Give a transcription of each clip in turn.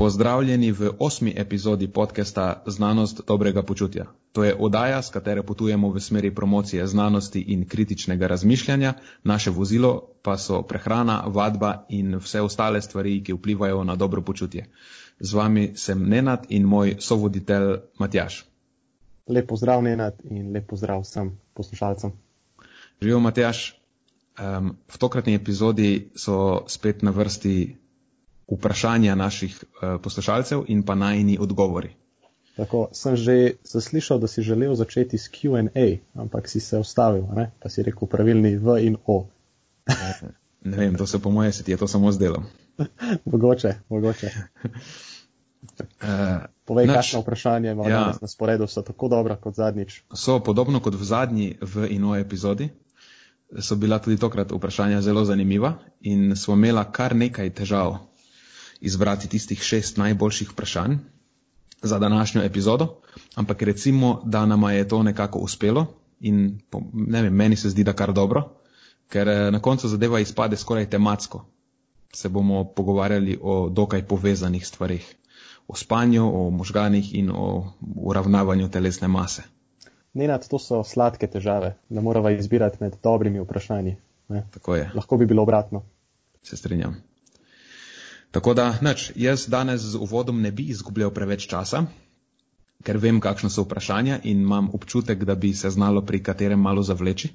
Pozdravljeni v osmi epizodi podcasta Znanost dobrega počutja. To je oddaja, s katero potujemo v smeri promocije znanosti in kritičnega razmišljanja, naše vozilo pa so prehrana, vadba in vse ostale stvari, ki vplivajo na dobro počutje. Z vami sem Nenad in moj sovoditelj Matjaš. Lep pozdrav, Nenad, in lep pozdrav vsem poslušalcem. Živijo, Matjaš. Um, v tokratni epizodi so spet na vrsti vprašanja naših uh, poslušalcev in pa najni odgovori. Tako, sem že zaslišal, da si želel začeti s QA, ampak si se ustavil, ne? pa si rekel pravilni V in O. ne vem, to se po moje se ti je to samo zdelo. mogoče, mogoče. Uh, Povej, kakšno vprašanje imamo ja, na sporedu, so tako dobra kot zadnjič. So podobno kot v zadnji V in O epizodi, so bila tudi tokrat vprašanja zelo zanimiva in smo imela kar nekaj težav izbrati tistih šest najboljših vprašanj za današnjo epizodo, ampak recimo, da nama je to nekako uspelo in ne vem, meni se zdi, da kar dobro, ker eh, na koncu zadeva izpade skoraj tematsko. Se bomo pogovarjali o dokaj povezanih stvarih, o spanju, o možganih in o uravnavanju telesne mase. Nenad, to so sladke težave, da moramo izbirati med dobrimi vprašanji. Ne? Tako je. Lahko bi bilo obratno. Se strinjam. Tako da, neč, jaz danes z uvodom ne bi izgubljal preveč časa, ker vem, kakšno so vprašanja in imam občutek, da bi se znalo pri katerem malo zavleči.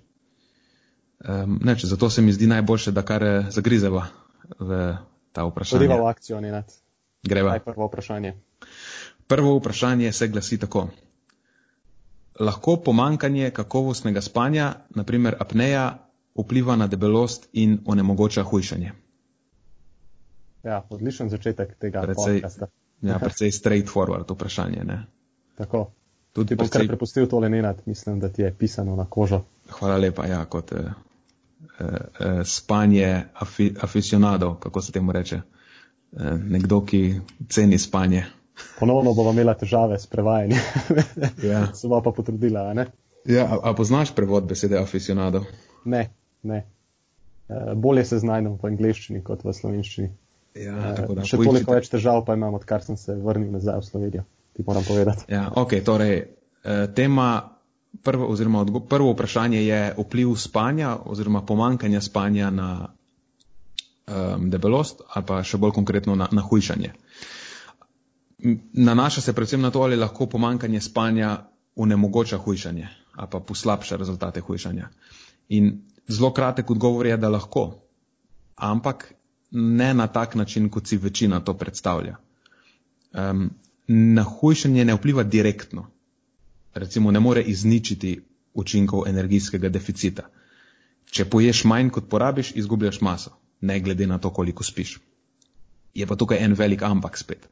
Um, neč, zato se mi zdi najboljše, da kar eh, zagrizeva v ta vprašanja. Greva v akcijo, Nenad. Greva. Prvo vprašanje. Prvo vprašanje se glasi tako. Lahko pomankanje kakovostnega spanja, naprimer apneja, vpliva na debelost in onemogoča hujšanje? Ja, odličen začetek tega precej, podcasta. Ja, precej straightforward vprašanje. Ne? Tako. Tudi ti bom precej... kar prepustil tole nenad, mislim, da ti je pisano na kožo. Hvala lepa, ja, kot eh, eh, spanje afi, aficionado, kako se temu reče. Eh, nekdo, ki ceni spanje. Ponovno bomo imela težave s prevajanjem. ja. Se bo pa potrudila, ne? Ja, a, a poznaš prevod besede aficionado? Ne, ne. Eh, bolje se znajdem v angleščini kot v slovenščini. Ja, uh, še toliko poičite. več težav pa imam, odkar sem se vrnil nazaj v Slovenijo, ti moram povedati. Ja, ok, torej uh, tema, prvo, oziroma odgo, prvo vprašanje je vpliv spanja oziroma pomankanja spanja na um, debelost ali pa še bolj konkretno na, na hujšanje. Nanaša se predvsem na to, ali lahko pomankanje spanja unemogoča hujšanje ali pa poslabša rezultate hujšanja. In zelo kratek odgovor je, da lahko. Ampak ne na tak način, kot si večina to predstavlja. Um, na hujšanje ne vpliva direktno. Recimo, ne more izničiti učinkov energijskega deficita. Če poješ manj, kot porabiš, izgubljaš maso, ne glede na to, koliko spiš. Je pa tukaj en velik ampak spet.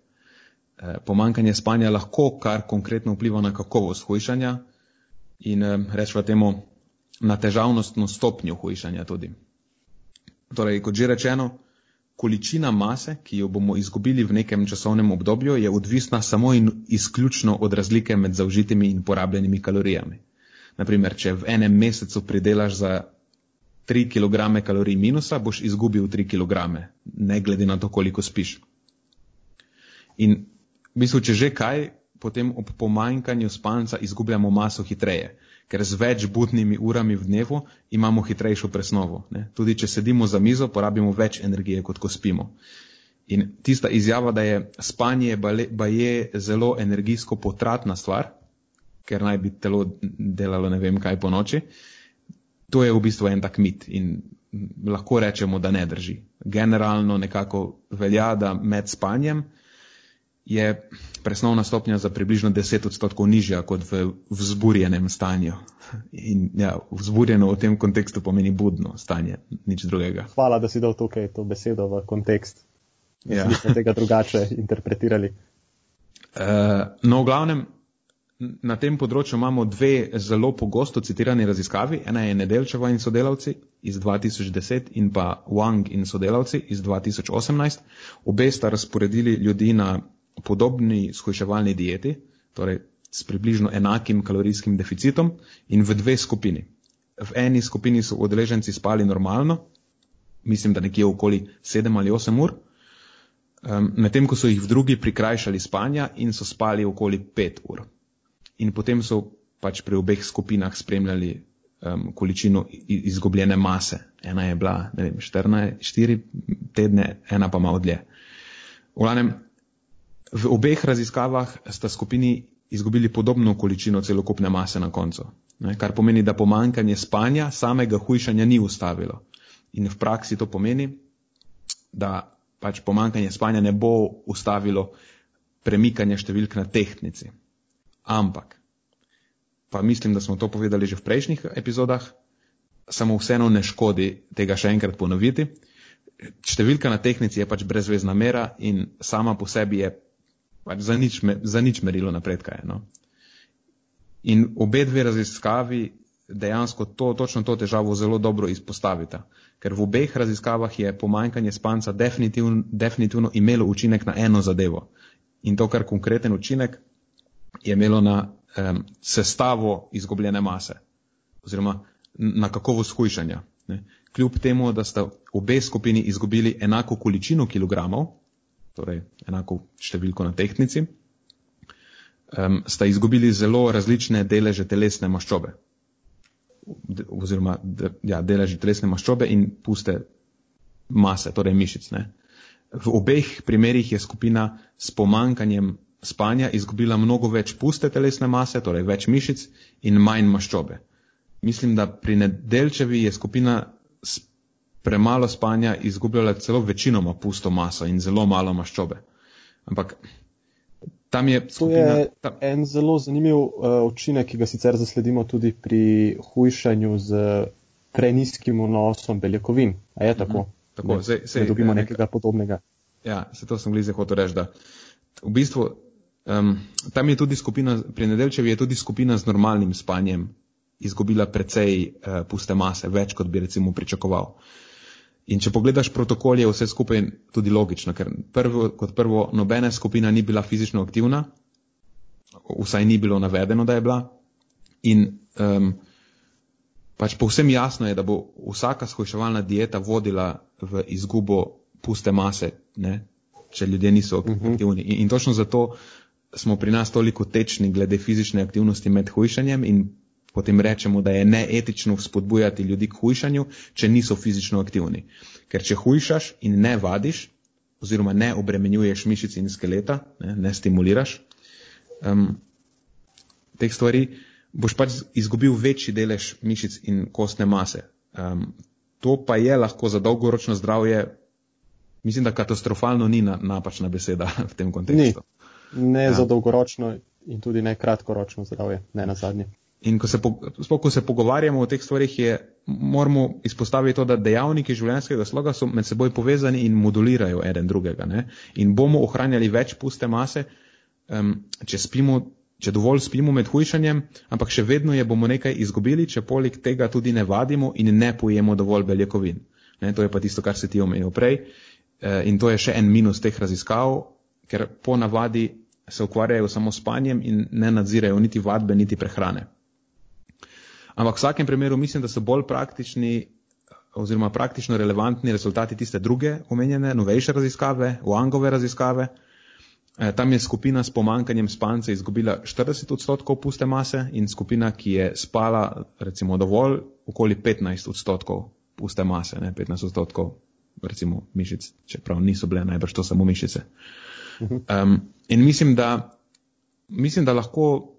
E, pomankanje spanja lahko kar konkretno vpliva na kakovost hujšanja in e, rečemo temu na težavnostno stopnjo hujšanja tudi. Torej, kot že rečeno, Količina mase, ki jo bomo izgubili v nekem časovnem obdobju, je odvisna samo in izključno od razlike med zaužitimi in porabljenimi kalorijami. Naprimer, če v enem mesecu pridelaš za 3 kg kalorij minusa, boš izgubil 3 kg, ne glede na to, koliko spiš. In v bistvu, če že kaj, potem ob pomanjkanju spanca izgubljamo maso hitreje ker z več budnimi urami v dnevu imamo hitrejšo presnovo. Ne? Tudi če sedimo za mizo, porabimo več energije, kot ko spimo. In tista izjava, da je spanje ba je zelo energijsko potratna stvar, ker naj bi telo delalo ne vem kaj po noči, to je v bistvu en tak mit in lahko rečemo, da ne drži. Generalno nekako velja, da med spanjem je presnovna stopnja za približno 10 odstotkov nižja kot v vzburjenem stanju. In ja, vzburjeno v tem kontekstu pomeni budno stanje, nič drugega. Hvala, da si dal tukaj to besedo v kontekst. Ja. Mi smo tega drugače interpretirali. Uh, no, v glavnem, na tem področju imamo dve zelo pogosto citirani raziskavi. Ena je Nedelčeva in sodelavci iz 2010 in pa Wang in sodelavci iz 2018. Obe sta razporedili ljudi na podobni shujševalni dieti, torej s približno enakim kalorijskim deficitom in v dve skupini. V eni skupini so udeleženci spali normalno, mislim, da nekje okoli 7 ali 8 ur, um, medtem ko so jih v drugi prikrajšali spanja in so spali okoli 5 ur. In potem so pač pri obeh skupinah spremljali um, količino izgubljene mase. Ena je bila, ne vem, 14, 4 tedne, ena pa malo dlje. V, lanem, v obeh raziskavah sta skupini izgubili podobno količino celokupne mase na koncu, ne, kar pomeni, da pomankanje spanja samega hujšanja ni ustavilo. In v praksi to pomeni, da pač pomankanje spanja ne bo ustavilo premikanje številk na tehtnici. Ampak, pa mislim, da smo to povedali že v prejšnjih epizodah, samo vseeno ne škodi tega še enkrat ponoviti. Številka na tehnici je pač brezvezna mera in sama po sebi je pač za nič, za nič merilo napredka. Je, no? In obe dve raziskavi dejansko to, točno to težavo zelo dobro izpostavita. Ker v obeh raziskavah je pomanjkanje spanca definitivno, definitivno imelo učinek na eno zadevo. In to, kar konkreten učinek je imelo na um, sestavo izgubljene mase oziroma na kakovost hujšanja. Ne. Kljub temu, da sta obe skupini izgubili enako količino kilogramov, torej enako številko na tehtnici, um, sta izgubili zelo različne deleže telesne maščobe oziroma ja, deleži telesne maščobe in puste mase, torej mišic. Ne. V obeh primerjih je skupina s pomankanjem spanja izgubila mnogo več puste telesne mase, torej več mišic in manj maščobe. Mislim, da pri nedelčevi je skupina premalo spanja izgubljala celo večinoma pusto maso in zelo malo maščobe. Ampak Tam je, skupina, to je tam... en zelo zanimiv uh, učinek, ki ga sicer zasledimo tudi pri hujšanju z preniskim vnosom beljakovin. A je tako? Mm -hmm. tako ne, sej, sej, dobimo ja, nekega podobnega. Ja, se to sem glize hotel reči, da v bistvu um, tam je tudi skupina, pri nedelčevi je tudi skupina z normalnim spanjem izgubila precej uh, puste mase, več kot bi recimo pričakoval. Uh, In če pogledaš protokol, je vse skupaj tudi logično, ker prvo, kot prvo nobena skupina ni bila fizično aktivna, vsaj ni bilo navedeno, da je bila. In um, pač povsem jasno je, da bo vsaka shojševalna dieta vodila v izgubo puste mase, ne? če ljudje niso mhm. aktivni. In, in točno zato smo pri nas toliko tečni glede fizične aktivnosti med hujšanjem in potem rečemo, da je neetično spodbujati ljudi k hujšanju, če niso fizično aktivni. Ker če hujšaš in ne vadiš, oziroma ne obremenjuješ mišic in skeleta, ne, ne stimuliraš um, teh stvari, boš pač izgubil večji delež mišic in kostne mase. Um, to pa je lahko za dolgoročno zdravje, mislim, da katastrofalno ni na, napačna beseda v tem kontekstu. Ni. Ne ja. za dolgoročno in tudi ne kratkoročno zdravje, ne na zadnje. In ko se, sploh, ko se pogovarjamo o teh stvarih, je, moramo izpostaviti to, da dejavniki življenjskega sloga so med seboj povezani in modulirajo eden drugega. Ne? In bomo ohranjali več puste mase, um, če, spimo, če dovolj spimo med hujšanjem, ampak še vedno je bomo nekaj izgubili, če poleg tega tudi ne vadimo in ne pojemo dovolj beljakovin. Ne? To je pa tisto, kar se ti omenil prej. E, in to je še en minus teh raziskav, ker po navadi se ukvarjajo samo s spanjem in ne nadzirajo niti vadbe, niti prehrane. Ampak v vsakem primeru mislim, da so bolj praktični oziroma praktično relevantni rezultati tiste druge omenjene, novejše raziskave, Wangove raziskave. E, tam je skupina s pomankanjem spanca izgubila 40 odstotkov puste mase in skupina, ki je spala recimo dovolj, okoli 15 odstotkov puste mase, ne 15 odstotkov recimo mišic, čeprav niso bile najbrž to samo mišice. Um, in mislim, da, mislim, da lahko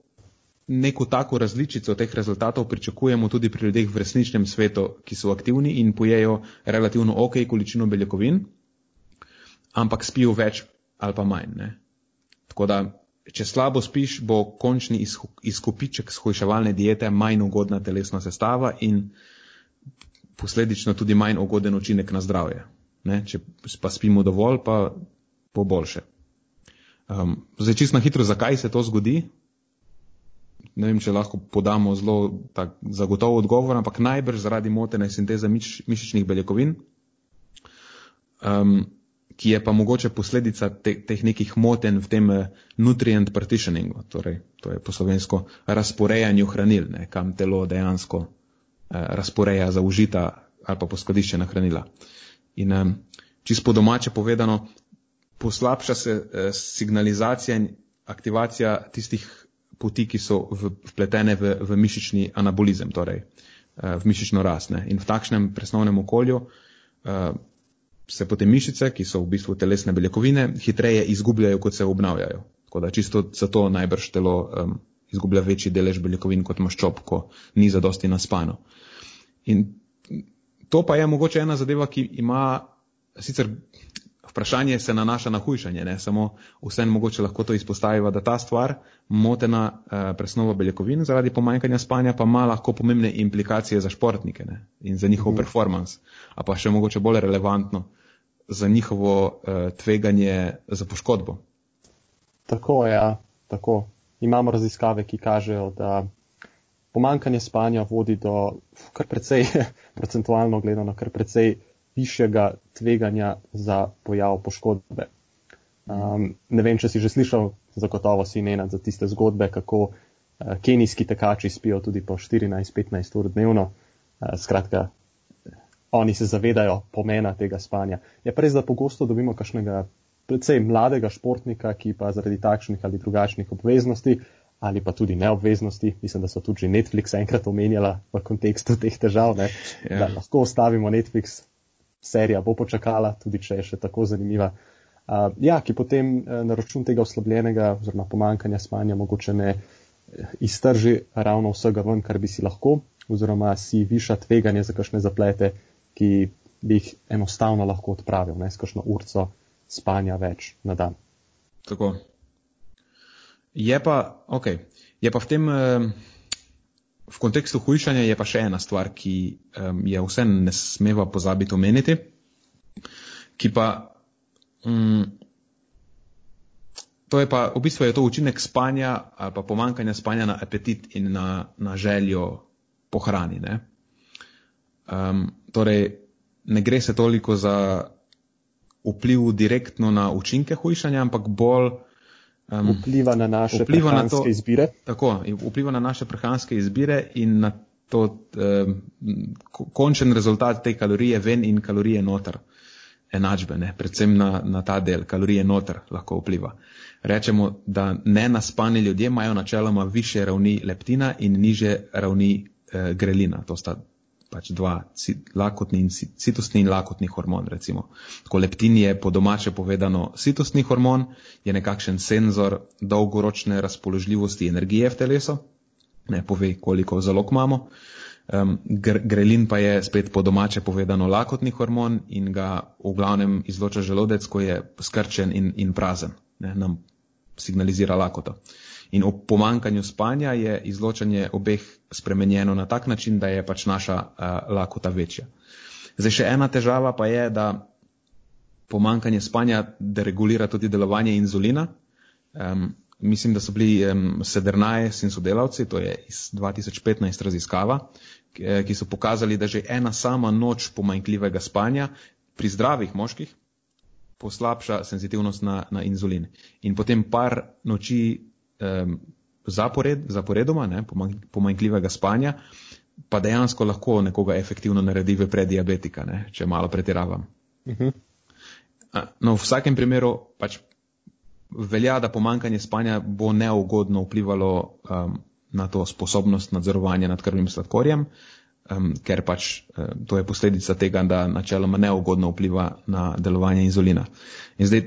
neko tako različico teh rezultatov pričakujemo tudi pri ljudeh v resničnem svetu, ki so aktivni in pojejo relativno ok količino beljakovin, ampak spijo več ali pa manj. Ne? Tako da, če slabo spiš, bo končni izkupiček shojševalne diete manj ugodna telesna sestava in posledično tudi manj ugoden učinek na zdravje. Ne? Če pa spimo dovolj, pa bo boljše. Um, zdaj, čisto na hitro, zakaj se to zgodi? Ne vem, če lahko podamo zelo tak, zagotovo odgovor, ampak najbrž zaradi motene sinteze miš, mišičnih beljakovin, um, ki je pa mogoče posledica te, teh nekih moten v tem eh, nutrient partitioningu, torej to je poslovensko razporejanju hranil, ne, kam telo dejansko uh, razporeja za užita ali pa poskladiščena hranila. In um, čisto domače povedano, poslabša se eh, signalizacija in aktivacija tistih poti, ki so vpletene v, v mišični anabolizem, torej eh, v mišično rast. Ne. In v takšnem presnovnem okolju eh, se potem mišice, ki so v bistvu telesne beljakovine, hitreje izgubljajo, kot se obnavljajo. Tako da čisto zato najbrž telo um, izgublja večji delež beljakovin kot maščob, ko ni zadosti naspano. In to pa je mogoče ena zadeva, ki ima sicer vprašanje se nanaša na hujšanje, ne samo vsem mogoče lahko to izpostaviva, da ta stvar, motena uh, presnova beljakovin zaradi pomanjkanja spanja, pa ima lahko pomembne implikacije za športnike ne? in za njihov mm. performance, a pa še mogoče bolj relevantno za njihovo uh, tveganje za poškodbo. Tako je, ja, tako. Imamo raziskave, ki kažejo, da pomankanje spanja vodi do kar precej, procentualno gledano, kar precej višjega tveganja za pojav poškodbe. Um, ne vem, če si že slišal, zagotovo si nenad za tiste zgodbe, kako uh, kenijski tekači spijo tudi po 14-15 ur dnevno. Uh, skratka, oni se zavedajo pomena tega spanja. Je pa res, da pogosto dobimo kakšnega predvsej mladega športnika, ki pa zaradi takšnih ali drugačnih obveznosti ali pa tudi neobveznosti, mislim, da so tudi Netflix enkrat omenjala v kontekstu teh težav, ne, ja. da lahko ostavimo Netflix, serija bo počakala, tudi če je še tako zanimiva. Uh, ja, ki potem uh, na račun tega oslabljenega oziroma pomankanja spanja mogoče ne eh, iztrži ravno vsega ven, kar bi si lahko, oziroma si viša tveganje za kakšne zaplete, ki bi jih enostavno lahko odpravil, ne s kakšno urco spanja več na dan. Tako. Je pa, ok, je pa v tem. Uh v kontekstu hujšanja je pa še ena stvar, ki um, je vse ne smeva pozabiti omeniti, ki pa. Um, to je pa v bistvu je to učinek spanja ali pa pomankanja spanja na apetit in na, na željo po hrani. Ne? Um, torej, ne gre se toliko za vpliv direktno na učinke hujšanja, ampak bolj um, vpliva na naše vpliva prehranske na to, izbire. Tako, vpliva na naše prehranske izbire in na to um, končen rezultat te kalorije ven in kalorije noter. Enačbe, ne? predvsem na, na ta del, kalorije noter lahko vpliva. Rečemo, da ne naspani ljudje imajo načeloma više ravni leptina in niže ravni eh, grelina. To sta pač dva, lakotni in citostni in lakotni hormon. Recimo. Tako leptin je po domače povedano citostni hormon, je nekakšen senzor dolgoročne razpoložljivosti energije v telesu, ne pove, koliko zalog imamo. Um, grelin pa je spet po domače povedano lakotni hormon in ga v glavnem izloča želodec, ko je skrčen in, in prazen, ne, nam signalizira lakoto. In ob pomankanju spanja je izločanje obeh spremenjeno na tak način, da je pač naša uh, lakota večja. Zdaj še ena težava pa je, da pomankanje spanja deregulira tudi delovanje inzulina. Um, mislim, da so bili um, Sedernajs in sodelavci, to je iz 2015 raziskava, ki, eh, ki so pokazali, da že ena sama noč pomankljivega spanja pri zdravih moških poslabša senzitivnost na, na inzulin. In potem par noči um, zapored, zaporedoma, ne, pomanjkljivega spanja, pa dejansko lahko nekoga efektivno naredi v prediabetika, ne, če malo pretiravam. Uh mhm. -huh. No, v vsakem primeru pač velja, da pomankanje spanja bo neugodno vplivalo um, na to sposobnost nadzorovanja nad krvnim sladkorjem, um, ker pač um, to je posledica tega, da načeloma neugodno vpliva na delovanje inzulina. In zdaj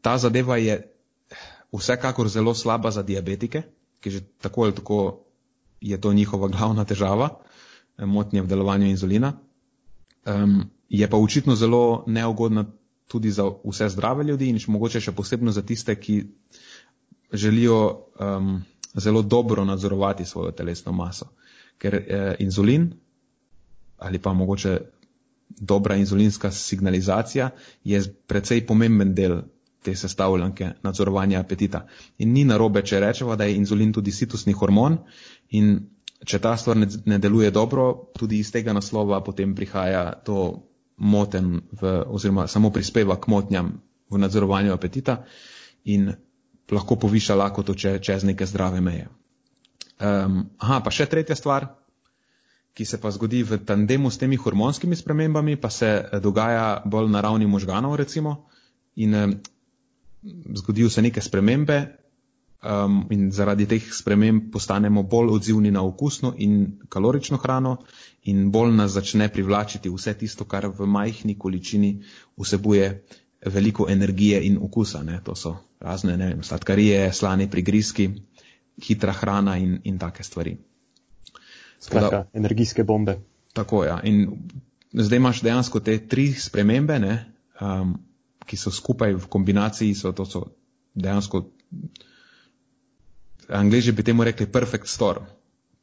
ta zadeva je vsekakor zelo slaba za diabetike, ki že tako ali tako je to njihova glavna težava, eh, motnje v delovanju inzulina. Um, je pa očitno zelo neugodna tudi za vse zdrave ljudi in še mogoče še posebno za tiste, ki želijo um, zelo dobro nadzorovati svojo telesno maso. Ker eh, inzulin ali pa mogoče dobra inzulinska signalizacija je precej pomemben del te sestavljanke nadzorovanja apetita. In ni narobe, če rečemo, da je inzulin tudi situsni hormon in če ta stvar ne, ne deluje dobro, tudi iz tega naslova potem prihaja to moten v, oziroma samo prispeva k motnjam v nadzorovanju apetita in lahko poviša lakoto če, čez neke zdrave meje. Um, aha, pa še tretja stvar, ki se pa zgodi v tandemu s temi hormonskimi spremembami, pa se dogaja bolj na ravni možganov recimo. In zgodijo se neke spremembe um, in zaradi teh sprememb postanemo bolj odzivni na okusno in kalorično hrano in bolj nas začne privlačiti vse tisto, kar v majhni količini vsebuje veliko energije in okusa. Ne? To so razne ne vem, sladkarije, slani prigrizki, hitra hrana in, in take stvari. Skratka, energijske bombe. Tako, ja. In zdaj imaš dejansko te tri spremembe, ne, um, ki so skupaj v kombinaciji, so to so dejansko, angliži bi temu rekli perfect storm,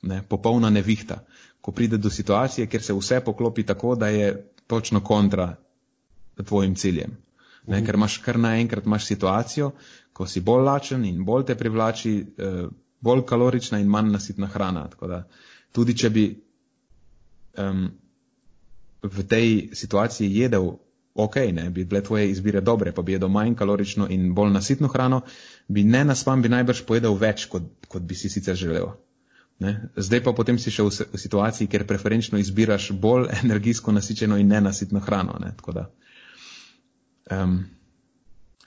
ne, popolna nevihta. Ko pride do situacije, kjer se vse poklopi tako, da je točno kontra tvojim ciljem. Ne, mhm. ker imaš kar naenkrat imaš situacijo, ko si bolj lačen in bolj te privlači, eh, bolj kalorična in manj nasitna hrana. Tako da tudi če bi um, v tej situaciji jedel ok, ne, bi bile tvoje izbire dobre, pa bi jedel manj kalorično in bolj nasitno hrano, bi ne naspam, bi najbrž pojedel več, kot, kot bi si sicer želel. Ne. Zdaj pa potem si še v, v situaciji, kjer preferenčno izbiraš bolj energijsko nasičeno in nenasitno hrano. Ne. Tako da, um,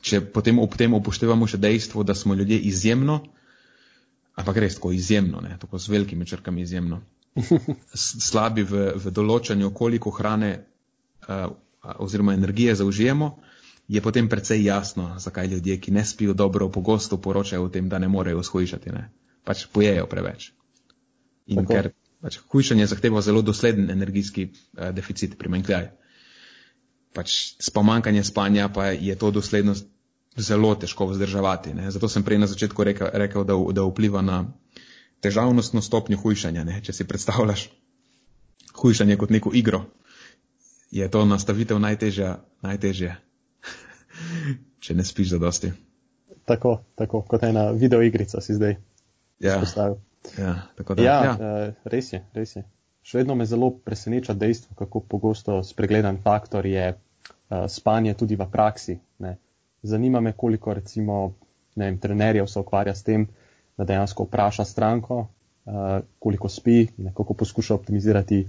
če potem ob tem upoštevamo še dejstvo, da smo ljudje izjemno, ampak res tako izjemno, ne, tako z velikimi črkami izjemno, slabi v, v določanju, koliko hrane uh, oziroma energije zaužijemo, je potem precej jasno, zakaj ljudje, ki ne spijo dobro, pogosto poročajo o tem, da ne morejo shujšati, ne. pač pojejo preveč. In tako. ker pač hujšanje zahteva zelo dosleden energijski uh, deficit, primankljaj. Pač s pomankanjem spanja pa je to doslednost zelo težko vzdrževati. Ne. Zato sem prej na začetku rekel, rekel da, da vpliva na težavnostno stopnjo hujšanja. Ne. Če si predstavljaš hujšanje kot neko igro, je to nastavitev najtežja, najtežje, če ne spiš za dosti. Tako, tako, kot ena videoigrica si zdaj ja. postavil. Ja, da. Ja, ja. Uh, res je, res je. Še vedno me zelo preseneča dejstvo, kako pogosto spregledan faktor je uh, spanje tudi v praksi. Ne. Zanima me, koliko recimo vem, trenerjev se ukvarja s tem, da dejansko vpraša stranko, uh, koliko spi in kako poskuša optimizirati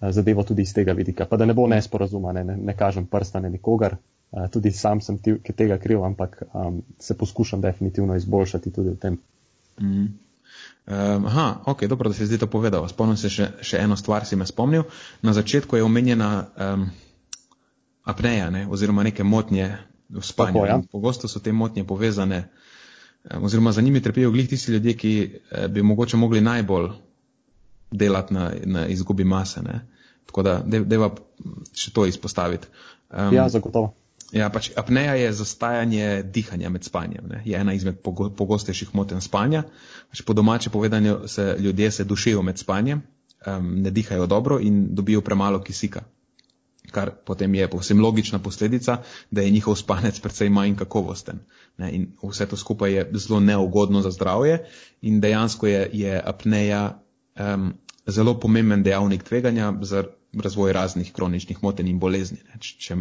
zadevo tudi iz tega vidika. Pa da ne bo nesporazuma, ne, ne, ne kažem prsta na nikogar, uh, tudi sam sem tega kriv, ampak um, se poskušam definitivno izboljšati tudi v tem. Mm. Um, aha, ok, dobro, da si zdaj to povedal. Spomnim se še, še eno stvar, si me spomnil. Na začetku je omenjena um, apneja, ne, oziroma neke motnje v spanju. Tako, ja. Pogosto so te motnje povezane, eh, oziroma za njimi trpijo glih tisti ljudje, ki eh, bi mogoče mogli najbolj delati na, na izgubi mase. Ne? Tako da deva še to izpostaviti. Um, ja, zagotovo. Ja, pač apneja je zastajanje dihanja med spanjem. Ne? Je ena izmed pogostejših motenj spanja. Pač po domače povedanju se ljudje se dušijo med spanjem, um, ne dihajo dobro in dobijo premalo kisika kar potem je povsem logična posledica, da je njihov spanec precej manj kakovosten. Ne, in vse to skupaj je zelo neugodno za zdravje in dejansko je, je apneja um, zelo pomemben dejavnik tveganja za razvoj raznih kroničnih motenj in bolezni. Ne, če,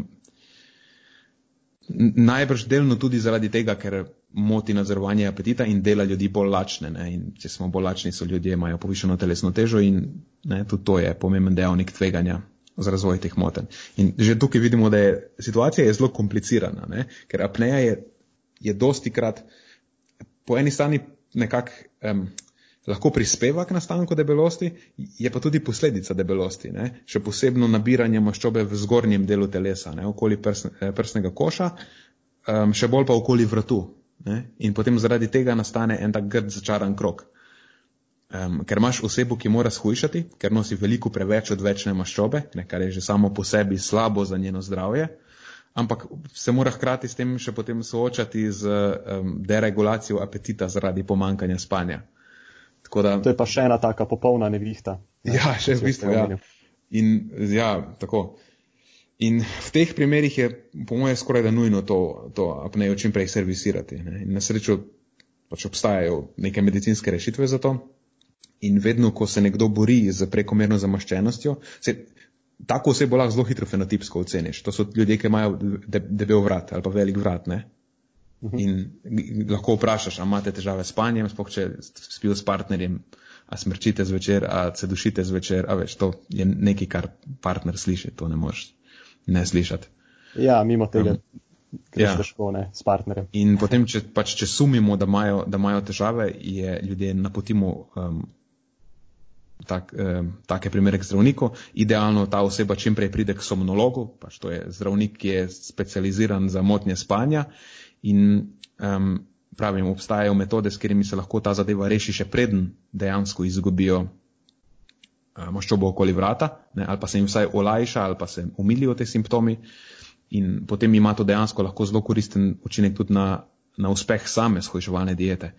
najbrž delno tudi zaradi tega, ker moti nadzorovanje apetita in dela ljudi bolj lačne. Ne, in če smo bolj lačni, so ljudje imajo povišeno telesno težo in ne, tudi to je pomemben dejavnik tveganja za razvoj teh motenj. In že tukaj vidimo, da je situacija je zelo komplicirana, ne? ker apneja je, je dosti krat po eni strani nekako um, lahko prispeva k nastanku debelosti, je pa tudi posledica debelosti, ne? še posebno nabiranje maščobe v zgornjem delu telesa, ne? okoli prsne, eh, prsnega koša, um, še bolj pa okoli vratu. Ne? In potem zaradi tega nastane en tak grd začaran krok. Um, ker imaš osebo, ki mora shujšati, ker nosi veliko preveč odvečne maščobe, ne, kar je že samo po sebi slabo za njeno zdravje, ampak se mora hkrati s tem še potem soočati z um, deregulacijo apetita zaradi pomankanja spanja. Da, to je pa še ena taka popolna nevihta. Ne, ja, še v bistvu. Ja. In, ja, tako. In v teh primerih je, po mojem, skoraj da nujno to, to apnejo čim prej servisirati. Ne. In na srečo pač obstajajo neke medicinske rešitve za to. In vedno, ko se nekdo bori z prekomerno zamaščenostjo, se tako osebo lahko zelo hitro fenotipsko oceniš. To so ljudje, ki imajo debel vrat ali pa velik vrat. Ne? Mhm. In lahko vprašaš, ali imate težave s spanjem, spoh če spijo s partnerjem, a smrčite zvečer, a se dušite zvečer, a več, to je nekaj, kar partner sliši, to ne moreš ne slišati. Ja, mimo tega. Um, greš ja. težko ne, s partnerjem. In potem, če, pač, če sumimo, da imajo, da imajo težave, je ljudje napotimo um, tak, um, take primere k zdravniku. Idealno ta oseba čim prej pride k somnologu, pač to je zdravnik, ki je specializiran za motnje spanja. In um, pravim, obstajajo metode, s katerimi se lahko ta zadeva reši še preden dejansko izgubijo uh, maščobo okoli vrata, ne, ali pa se jim vsaj olajša, ali pa se umilijo te simptomi. In potem ima to dejansko lahko zelo koristen učinek tudi na, na uspeh same shojševalne diete.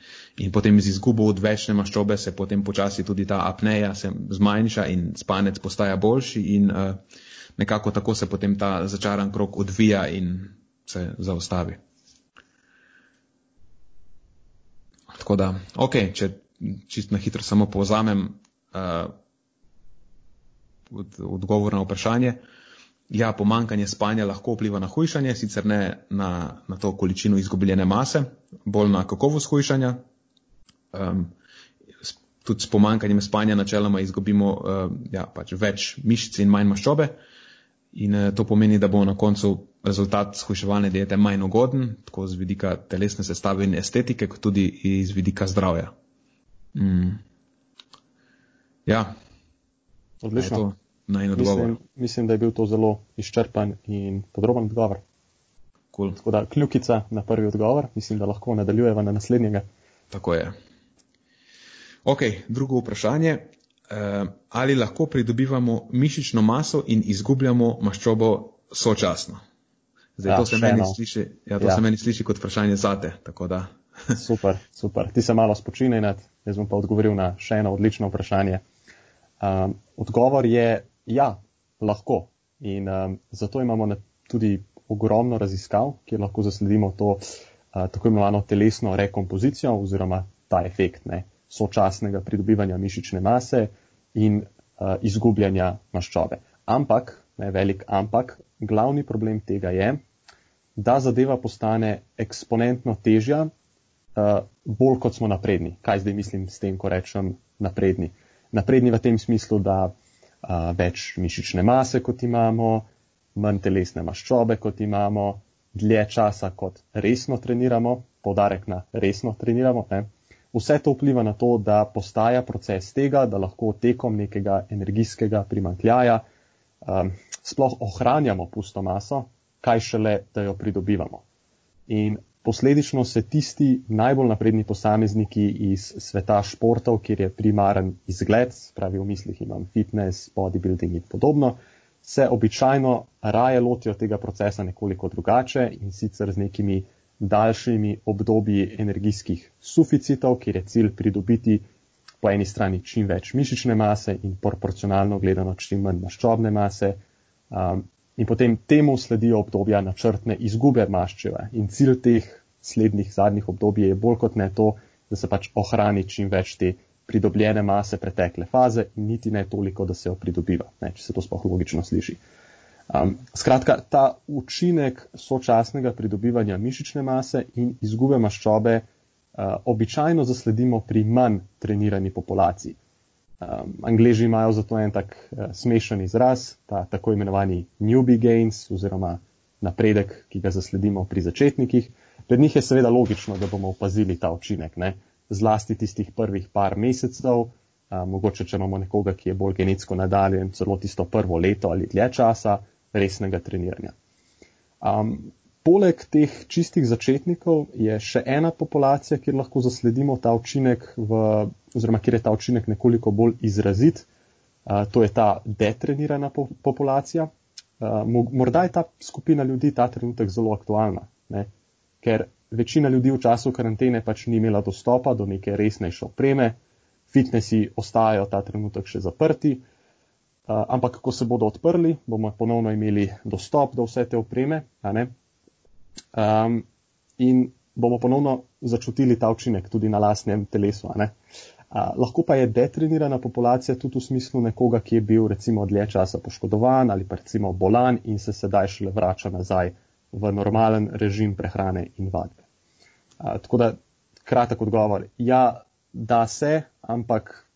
In potem z izgubo odvečne maščobe se potem počasi tudi ta apneja zmanjša in spanec postaja boljši in uh, nekako tako se potem ta začaran krok odvija in se zaustavi. Tako da, ok, če čist na hitro samo povzamem uh, od, odgovor na vprašanje. Ja, pomankanje spanja lahko vpliva na hujšanje, sicer ne na, na to količino izgubljene mase, bolj na kakovost hujšanja. Um, tudi s pomankanjem spanja načeloma izgubimo uh, ja, pač več mišic in manj maščobe. In uh, to pomeni, da bo na koncu rezultat shujševalne diete manj ugoden, tako z vidika telesne sestave in estetike, kot tudi iz vidika zdravja. Mm. Ja. Odlično naj odgovor. Mislim, mislim, da je bil to zelo izčrpan in podroben odgovor. Cool. Tako da kljukica na prvi odgovor, mislim, da lahko nadaljujeva na naslednjega. Tako je. Ok, drugo vprašanje. Uh, ali lahko pridobivamo mišično maso in izgubljamo maščobo sočasno? Zdaj, ja, to, se meni, sliši, ja, to ja. se meni sliši kot vprašanje zate. super, super. Ti se malo spočinaj, jaz bom pa odgovoril na še eno odlično vprašanje. Um, odgovor je Ja, lahko. In um, zato imamo tudi ogromno raziskav, kjer lahko zasledimo to uh, tako imenovano telesno rekompozicijo oziroma ta efekt ne, sočasnega pridobivanja mišične mase in uh, izgubljanja maščobe. Ampak, ne velik ampak, glavni problem tega je, da zadeva postane eksponentno težja, uh, bolj kot smo napredni. Kaj zdaj mislim s tem, ko rečem napredni? Napredni v tem smislu, da več mišične mase, kot imamo, manj telesne maščobe, kot imamo, dlje časa, kot resno treniramo, podarek na resno treniramo. Ne? Vse to vpliva na to, da postaja proces tega, da lahko tekom nekega energijskega primankljaja um, sploh ohranjamo pusto maso, kaj šele, da jo pridobivamo. In Posledično se tisti najbolj napredni posamezniki iz sveta športov, kjer je primaren izgled, pravi v mislih imam fitness, bodybuilding in podobno, se običajno raje lotijo tega procesa nekoliko drugače in sicer z nekimi daljšimi obdobji energijskih suficitov, kjer je cilj pridobiti po eni strani čim več mišične mase in proporcionalno gledano čim manj maščobne mase. Um, in potem temu sledijo obdobja načrtne izgube maščeve. In cilj teh slednjih zadnjih obdobij je bolj kot ne to, da se pač ohrani čim več te pridobljene mase pretekle faze in niti ne toliko, da se jo pridobiva, ne, če se to sploh logično sliši. Um, skratka, ta učinek sočasnega pridobivanja mišične mase in izgube maščobe uh, običajno zasledimo pri manj trenirani populaciji. Um, Angleži imajo zato en tak uh, smešen izraz, ta tako imenovani newbie gains oziroma napredek, ki ga zasledimo pri začetnikih. Pred njih je seveda logično, da bomo opazili ta učinek, ne? zlasti tistih prvih par mesecev, a, mogoče če imamo nekoga, ki je bolj genetsko nadaljen, celo tisto prvo leto ali dlje časa resnega treniranja. Um, poleg teh čistih začetnikov je še ena populacija, kjer lahko zasledimo ta učinek, v, oziroma kjer je ta učinek nekoliko bolj izrazit. To je ta detrenirana po populacija. Morda je ta skupina ljudi ta trenutek zelo aktualna, ne? ker večina ljudi v času karantene pač ni imela dostopa do neke resnejše opreme, fitnesi ostajajo ta trenutek še zaprti, ampak ko se bodo odprli, bomo ponovno imeli dostop do vse te opreme um, in bomo ponovno začutili ta učinek tudi na lastnem telesu. Uh, lahko pa je detrenirana populacija tudi v smislu nekoga, ki je bil recimo dlje časa poškodovan ali pa recimo bolan in se sedaj šele vrača nazaj v normalen režim prehrane in vadbe. A, tako da, kratek odgovor. Ja, da se, ampak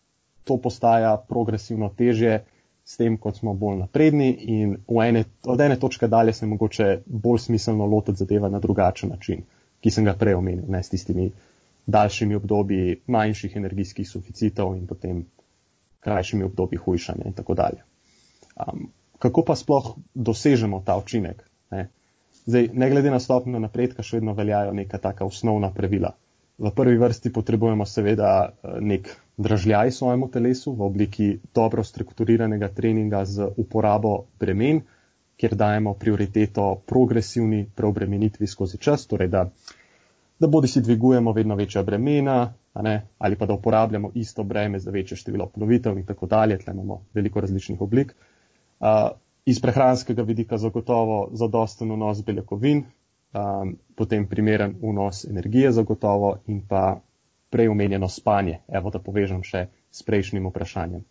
to postaja progresivno težje, s tem, kot smo bolj napredni in ene, od ene točke dalje se mogoče bolj smiselno lotiti zadeva na drugačen način, ki sem ga prej omenil, ne s tistimi daljšimi obdobji manjših energijskih suficitov in potem krajšimi obdobji hujšanja in tako dalje. Um, kako pa sploh dosežemo ta učinek? Ne? Zdaj, ne glede na stopnjo napredka, še vedno veljajo neka taka osnovna pravila. V prvi vrsti potrebujemo seveda eh, nek dražljaj svojemu telesu v obliki dobro strukturiranega treninga z uporabo bremen, kjer dajemo prioriteto progresivni preobremenitvi skozi čas, torej da, da bodi si dvigujemo vedno večja bremena ali pa da uporabljamo isto breme za večje število ponovitev in tako dalje. Tle imamo veliko različnih oblik. Uh, iz prehranskega vidika zagotovo zadosten vnos beljakovin, um, potem primeren vnos energije zagotovo in pa prej omenjeno spanje. Evo, da povežem še s prejšnjim vprašanjem.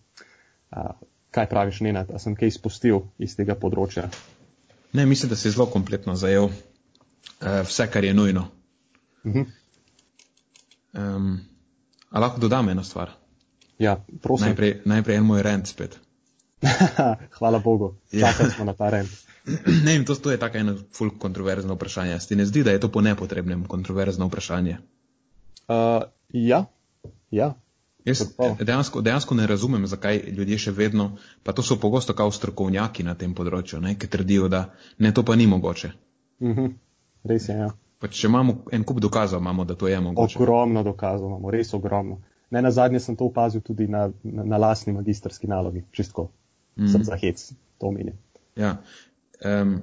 Kaj praviš, Nenad, a sem kaj izpustil iz tega področja? Ne, mislim, da si zelo kompletno zajel uh, vse, kar je nujno. Uh -huh. um, a lahko dodam eno stvar? Ja, prosim. Najprej, najprej en moj rent spet. Hvala Bogu, čakali ja. smo na ta rent. ne vem, to, to je tako eno fulk kontroverzno vprašanje. Ti ne zdi, da je to po nepotrebnem kontroverzno vprašanje? Uh, ja, ja. Jaz dejansko, dejansko ne razumem, zakaj ljudje še vedno, pa to so pogosto kao strokovnjaki na tem področju, ne, ki trdijo, da ne, to pa ni mogoče. Uh mhm. -huh. Res je, ja. Pa če imamo en kup dokazov, imamo, da to je mogoče. Ogromno dokazov imamo, res ogromno. Ne na zadnje sem to opazil tudi na, na, na lasni magistrski nalogi, čistko mm. sem za hec, to omenjam. Ja. Um,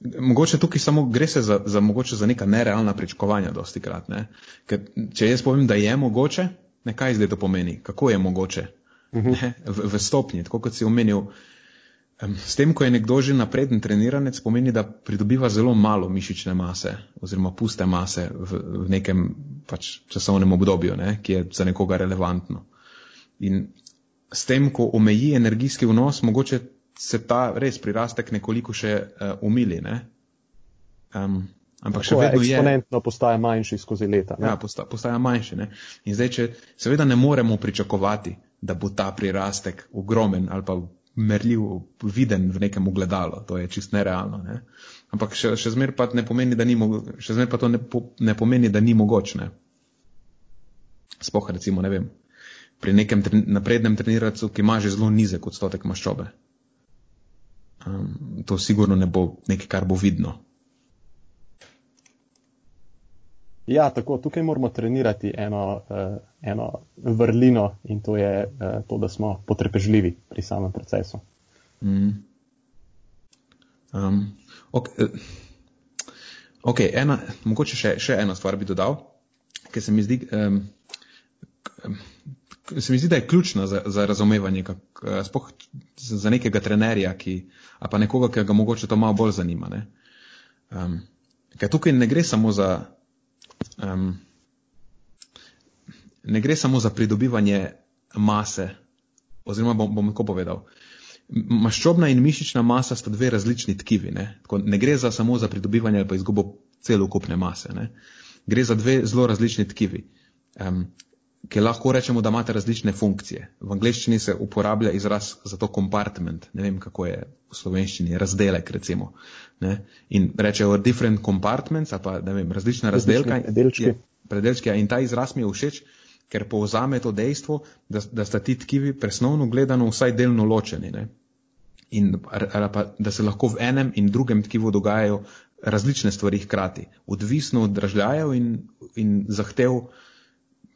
mogoče tukaj samo gre se za, za, mogoče za neka nerealna pričakovanja dosti krat. Ne? Ker, če jaz povem, da je mogoče, ne kaj zdaj to pomeni, kako je mogoče uh mhm. -huh. v, v stopnji, tako kot si omenil. S tem, ko je nekdo že napreden treniranec, pomeni, da pridobiva zelo malo mišične mase oziroma puste mase v, v nekem pač, časovnem obdobju, ne, ki je za nekoga relevantno. In s tem, ko omeji energijski vnos, mogoče se ta res prirastek nekoliko še uh, umili. Ne? Um, ampak Tako, še vedno je. Eksponentno postaja manjši skozi leta. Ne? Ja, posta, postaja manjši. Ne? In zdaj, če seveda ne moremo pričakovati, da bo ta prirastek ogromen ali pa merljiv, viden v nekem ogledalu, to je čist nerealno. Ne? Ampak še, še zmer pa, pomeni, ni, še zmer pa to ne, po, ne pomeni, da ni mogoče. Spoh recimo, ne vem pri nekem tre naprednem treniracu, ki ima že zelo nizek odstotek maščobe. Um, to sigurno ne bo nekaj, kar bo vidno. Ja, tako, tukaj moramo trenirati eno, uh, eno vrlino in to je uh, to, da smo potrpežljivi pri samem procesu. Mm. Um, ok, uh, ok, ena, mogoče še, še eno stvar bi dodal, ker se mi zdi, um, se mi zdi, da je ključna za, za razumevanje, kak, spoh za nekega trenerja, ki, a pa nekoga, ki ga mogoče to malo bolj zanima. Ne? Um, ker tukaj ne gre samo za. Um, ne gre samo za pridobivanje mase, oziroma bom, bom tako povedal. Maščobna in mišična masa sta dve različni tkivi. Ne, tako, ne gre za samo za pridobivanje ali pa izgubo celokupne mase. Ne. Gre za dve zelo različni tkivi. Um, ki lahko rečemo, da imate različne funkcije. V angleščini se uporablja izraz za to compartment, ne vem kako je v slovenščini, razdelek recimo. Ne? In rečejo different compartments, pa ne vem, različna razdelka. Predelčki. Predelčki, ja, in ta izraz mi je všeč, ker povzame to dejstvo, da, da sta ti tkivi presnovno gledano vsaj delno ločeni. Ne? In pa, da se lahko v enem in drugem tkivu dogajajo različne stvari hkrati, odvisno od dražljajev in, in zahtev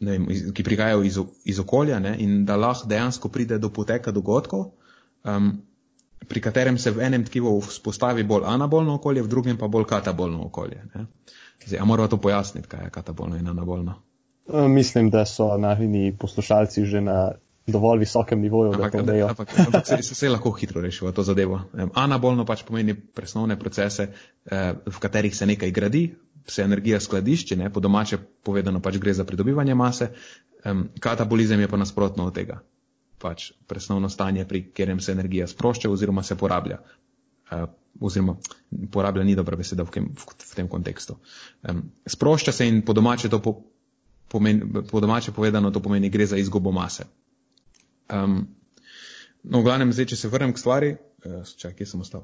vem, ki prihajajo iz, iz okolja ne, in da lahko dejansko pride do poteka dogodkov, um, pri katerem se v enem tkivu vzpostavi bolj anabolno okolje, v drugem pa bolj katabolno okolje. Ne. Zdaj, a moramo to pojasniti, kaj je katabolno in anabolno? Mislim, da so naši poslušalci že na dovolj visokem nivoju, ampak, da to vejo. Ampak, ampak se, se, lahko hitro rešijo to zadevo. Anabolno pač pomeni presnovne procese, eh, v katerih se nekaj gradi, se energija skladišči, ne, po domače povedano pač gre za pridobivanje mase, um, katabolizem je pa nasprotno od tega. Pač presnovno stanje, pri katerem se energija sprošča oziroma se porablja. Uh, oziroma porablja ni dobra beseda v, kem, v, tem kontekstu. Um, sprošča se in po domače, po, pomeni, po domače povedano to pomeni gre za izgubo mase. Um, No, v glavnem, zdaj, če se vrnem k stvari, uh, čakaj, kje sem ostal?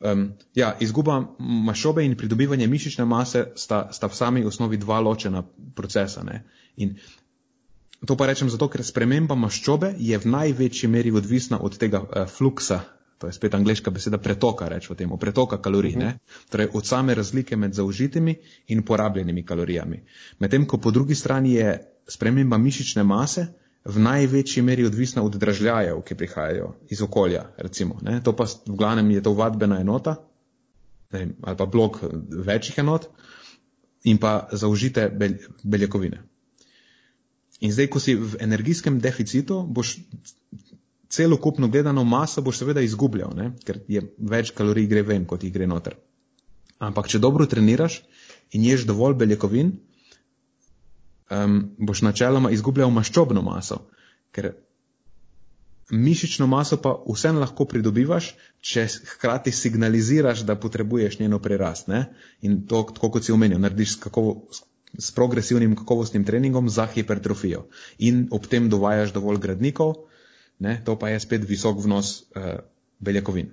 Um, ja, izguba maščobe in pridobivanje mišične mase sta, sta v sami osnovi dva ločena procesa. Ne? In to pa rečem zato, ker sprememba maščobe je v največji meri odvisna od tega uh, fluksa, to je spet angliška beseda pretoka, rečemo temu, pretoka kalorij, uh -huh. torej od same razlike med zaužitimi in porabljenimi kalorijami. Medtem ko po drugi strani je sprememba mišične mase v največji meri odvisna od dražljajev, ki prihajajo iz okolja, recimo. Ne? To pa v glavnem je to vadbena enota ne, ali pa blok večjih enot in pa zaužite bel, beljakovine. In zdaj, ko si v energijskem deficitu, boš celokupno gledano maso boš seveda izgubljal, ne? ker je več kalorij gre ven, kot jih gre noter. Ampak, če dobro treniraš in ješ dovolj beljakovin, um, boš načeloma izgubljal maščobno maso, ker mišično maso pa vsem lahko pridobivaš, če hkrati signaliziraš, da potrebuješ njeno prerast. Ne? In to, tako kot si omenil, narediš s, kakovo, s progresivnim kakovostnim treningom za hipertrofijo in ob tem dovajaš dovolj gradnikov, ne? to pa je spet visok vnos uh, beljakovin.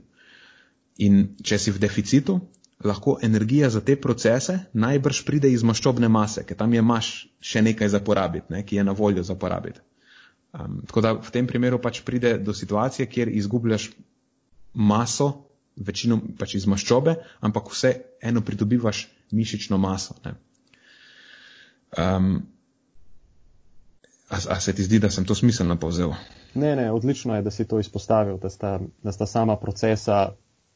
In če si v deficitu, lahko energija za te procese najbrž pride iz maščobne mase, ker tam je maš še nekaj za porabiti, ne? ki je na voljo za porabiti. Um, tako da v tem primeru pač pride do situacije, kjer izgubljaš maso, večino pač iz maščobe, ampak vse eno pridobivaš mišično maso. Um, a, a se ti zdi, da sem to smiselno povzel? Ne, ne, odlično je, da si to izpostavil, da sta, da sta sama procesa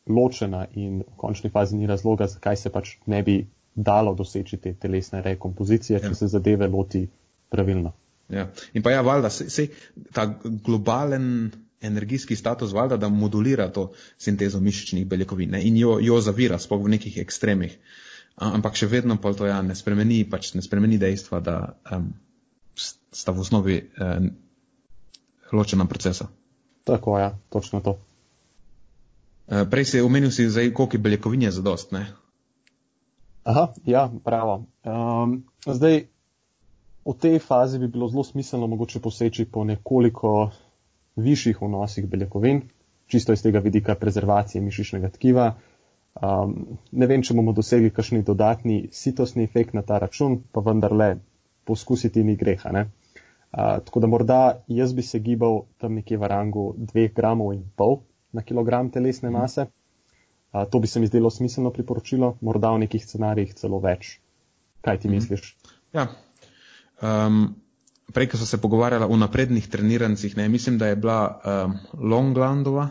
ločena in v končni fazi ni razloga, zakaj se pač ne bi dalo doseči te telesne rekompozicije, če ja. se zadeve loti pravilno. Ja. In pa ja, valjda, se, se, ta globalen energijski status valjda, da modulira to sintezo mišičnih beljakovin ne? in jo, jo zavira, sploh v nekih ekstremih. Ampak še vedno pa to ja, ne spremeni, pač ne spremeni dejstva, da um, sta v osnovi um, ločena procesa. Tako je, ja, točno to. Uh, prej si omenil, si zdaj, koliko je beljakovin je zadost, ne? Aha, ja, pravo. Um, zdaj, v tej fazi bi bilo zelo smiselno mogoče poseči po nekoliko višjih vnosih beljakovin, čisto iz tega vidika prezervacije mišičnega tkiva. Um, ne vem, če bomo dosegli kakšni dodatni sitostni efekt na ta račun, pa vendarle poskusiti ni greha. Ne? Uh, tako da morda jaz bi se gibal tam nekje v rangu 2 gramov in pol na kilogram telesne mase. Uh, to bi se mi zdelo smiselno priporočilo, morda v nekih scenarijih celo več. Kaj ti mm -hmm. misliš? Ja, Um, prej, ko so se pogovarjali o naprednih trenirancih, ne, mislim, da je bila um, Longlandova.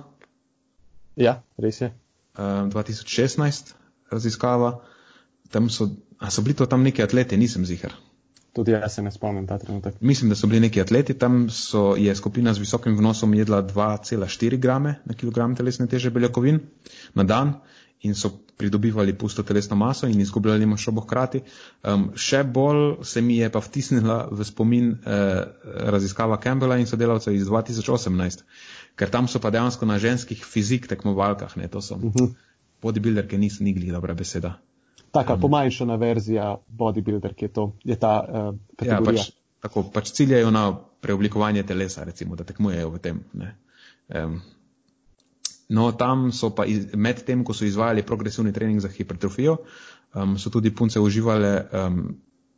Ja, res je. Um, 2016 raziskava. Tam so, a so bili to tam neki atleti, nisem zihar. Tudi jaz se ne spomnim ta trenutek. Mislim, da so bili neki atleti, tam so, je skupina z visokim vnosom jedla 2,4 grame na kilogram telesne teže beljakovin na dan in so pridobivali pusto telesno maso in izgubljali maščobo hkrati. Um, še bolj se mi je pa vtisnila v spomin eh, raziskava Campbella in sodelavcev iz 2018, ker tam so pa dejansko na ženskih fizik tekmovalkah, ne, to so uh mhm. -huh. bodybuilderke, niso nigli dobra beseda. Taka um, pomanjšana verzija bodybuilderke je to, je ta uh, kategorija. Ja, pač, tako, pač ciljajo na preoblikovanje telesa, recimo, da tekmujejo v tem. Ne. Um, No, tam so pa iz, med tem, ko so izvajali progresivni trening za hipertrofijo, um, so tudi punce uživale um,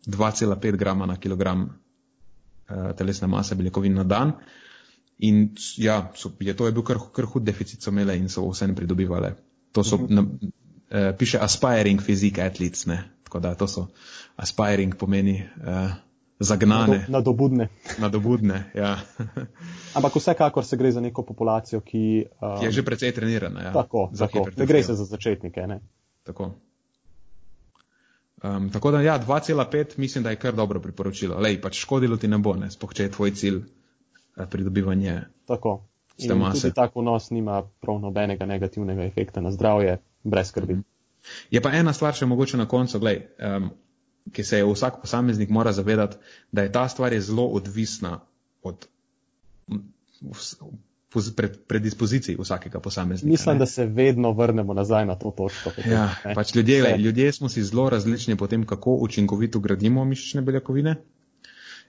2,5 grama na kilogram uh, telesne mase beljakovin na dan. In ja, so, je, to je bil kar, kar hud deficit, so imele in so vse ne pridobivale. To so, uh -huh. na, uh, piše aspiring physique athletes, ne? tako da to so aspiring pomeni. Uh, zagnane. Nadobudne. Nadobudne, ja. Ampak vsekakor se gre za neko populacijo, ki, um, ki je že precej trenirana. Ja, tako, tako. ne gre se za začetnike. Ne? Tako. Um, tako da, ja, 2,5 mislim, da je kar dobro priporočilo. Lej, pač škodilo ti ne bo, ne, spoh če je tvoj cilj eh, pridobivanje. Tako. In tudi tak vnos nima prav nobenega negativnega efekta na zdravje, brez skrbi. -hmm. Je pa ena stvar še mogoče na koncu, gledaj, um, ki se je vsak posameznik mora zavedati, da je ta stvar je zelo odvisna od pred, predispozicij vsakega posameznika. Mislim, ne? da se vedno vrnemo nazaj na to točko. Potem, ja, pač ljudje, ljudje smo si zelo različni po tem, kako učinkovito gradimo mišične beljakovine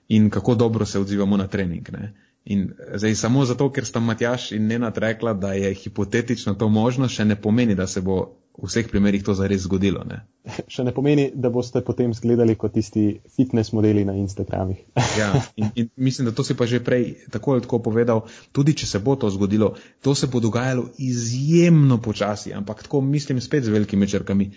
in kako dobro se odzivamo na trening. Ne? In zdaj samo zato, ker sta Matjaš in Nenad rekla, da je hipotetično to možno, še ne pomeni, da se bo v vseh primerjih to zares zgodilo. Ne? Še ne pomeni, da boste potem zgledali kot tisti fitness modeli na Instagramih. ja, in, in mislim, da to si pa že prej tako ali tako povedal, tudi če se bo to zgodilo, to se bo dogajalo izjemno počasi, ampak tako mislim spet z velikimi črkami,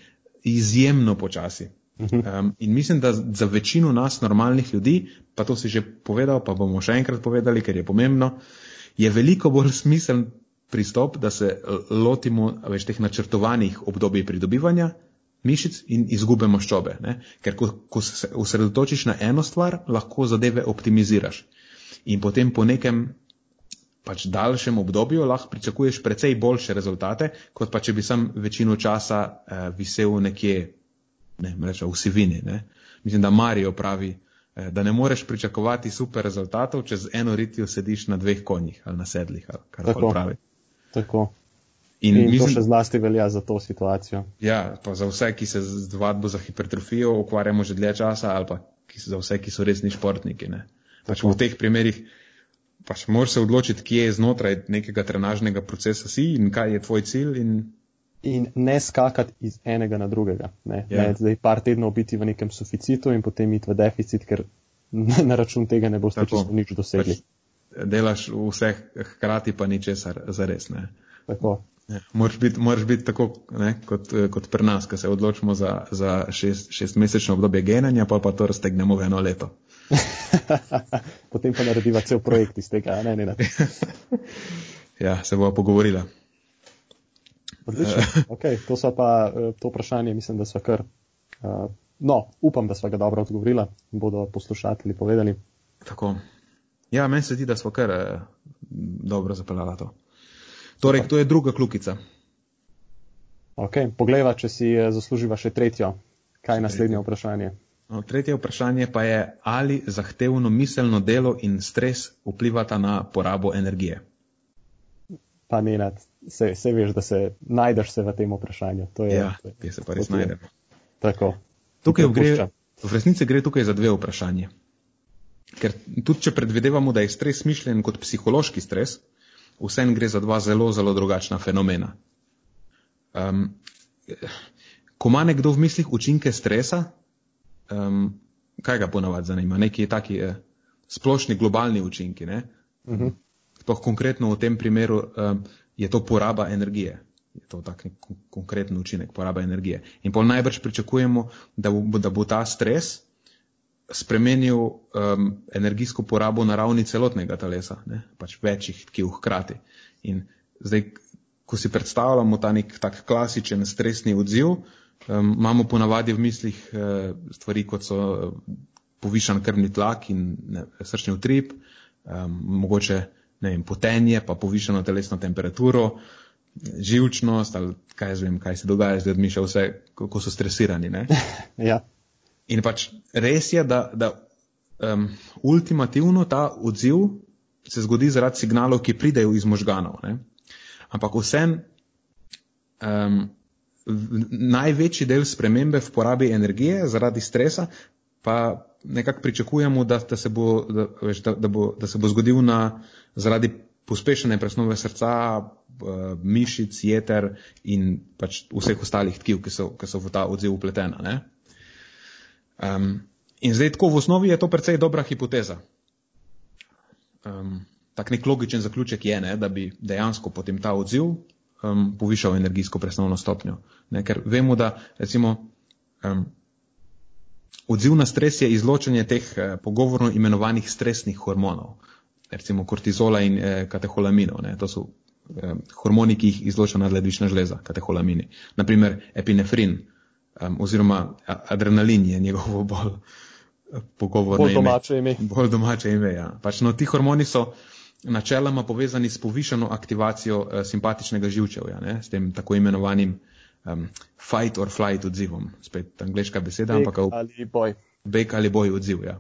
izjemno počasi. Um, in mislim, da za večino nas, normalnih ljudi, pa to si že povedal, pa bomo še enkrat povedali, ker je pomembno, je veliko bolj smiseln pristop, da se lotimo več teh načrtovanih obdobij pridobivanja mišic in izgube maščobe. Ne? Ker ko, ko se osredotočiš na eno stvar, lahko zadeve optimiziraš. In potem po nekem pač daljšem obdobju lahko pričakuješ precej boljše rezultate, kot pa če bi sam večino časa eh, visel nekje ne, mreža v sivini. Ne. Mislim, da Marijo pravi, eh, da ne moreš pričakovati super rezultatov, če z eno ritijo sediš na dveh konjih ali na sedlih, ali kar tako pravi. Tako. In, in mislim, to še zlasti velja za to situacijo. Ja, pa za vse, ki se z vadbo za hipertrofijo ukvarjamo že dlje časa, ali pa za vse, ki so resni športniki. Pač v teh primerih pač moraš se odločiti, kje je znotraj nekega trenažnega procesa si in kaj je tvoj cilj. In in ne skakati iz enega na drugega. Ne, ja. ne, zdaj par tednov biti v nekem suficitu in potem iti v deficit, ker na račun tega ne boste čisto nič dosegli. Pač delaš vse hkrati, pa ničesar za res. Tako. Ja, moraš biti, moraš biti tako ne, kot, kot pri nas, ko se odločimo za, za šest, šestmesečno obdobje genanja, pa pa to raztegnemo v eno leto. Potem pa narediva cel projekt iz tega, ne, ne, ne. ja, se bova pogovorila. Odlično. Okay, to so pa eh, to vprašanje, mislim, da so kar. Uh, no, upam, da smo ga dobro odgovorili, bodo poslušatelji povedali. Tako. Ja, meni se zdi, da smo kar uh, dobro zapeljali to. Torej, Super. to je druga klukica. Ok, poglejva, če si zasluživa še tretjo. Kaj je naslednje vprašanje? No, tretje vprašanje pa je, ali zahtevno miselno delo in stres vplivata na porabo energije pa ne nad, se, se veš, da se najdeš se v tem vprašanju. To je, ja, kje se pa res najdemo. Tako. Tukaj gre, v resnici gre tukaj za dve vprašanje. Ker tudi, če predvidevamo, da je stres mišljen kot psihološki stres, vsem gre za dva zelo, zelo drugačna fenomena. Um, ko ima nekdo v mislih učinke stresa, um, kaj ga ponavadi zanima? Neki taki eh, splošni globalni učinki. Uh mhm. -huh sploh konkretno v tem primeru um, je to poraba energije. Je to tak konkreten učinek poraba energije. In pol najbrž pričakujemo, da bo, da bo ta stres spremenil um, energijsko porabo na ravni celotnega telesa, ne? pač večjih tkiv hkrati. In zdaj, ko si predstavljamo ta nek tak klasičen stresni odziv, um, imamo ponavadi v mislih uh, stvari, kot so uh, povišan krvni tlak in ne, srčni utrip, um, mogoče ne vem, potenje, pa povišeno telesno temperaturo, živčnost ali kaj zvem, kaj se dogaja z ljudmi, še vse, ko so stresirani. ja. In pač res je, da, da um, ultimativno ta odziv se zgodi zaradi signalov, ki pridejo iz možganov. Ne? Ampak vsem um, največji del spremembe v porabi energije zaradi stresa pa nekako pričakujemo, da, da, se bo, da, veš, da, da, bo, da se bo zgodil na, zaradi pospešene presnove srca, uh, mišic, jeter in pač vseh ostalih tkiv, ki so, ki so v ta odziv upletena. Um, in zdaj tako v osnovi je to precej dobra hipoteza. Um, tak nek logičen zaključek je, ne, da bi dejansko potem ta odziv um, povišal energijsko presnovno stopnjo. Ne, ker vemo, da recimo um, Odziv na stres je izločanje teh eh, pogovorno imenovanih stresnih hormonov, recimo kortizola in eh, kateholaminov. Ne. To so eh, hormoni, ki jih izloča nadledvična žleza, kateholamini. Naprimer epinefrin oziroma adrenalin je njegovo bolj pogovorno bolj domače ime. ime. Bolj domače ime, ja. Pač, no, ti hormoni so načeloma povezani s povišano aktivacijo simpatičnega živčevja, ne, s tem tako imenovanim um, fight or flight odzivom, spet angliška beseda, ampak ali boj. Beg ali boj odziv. Ja.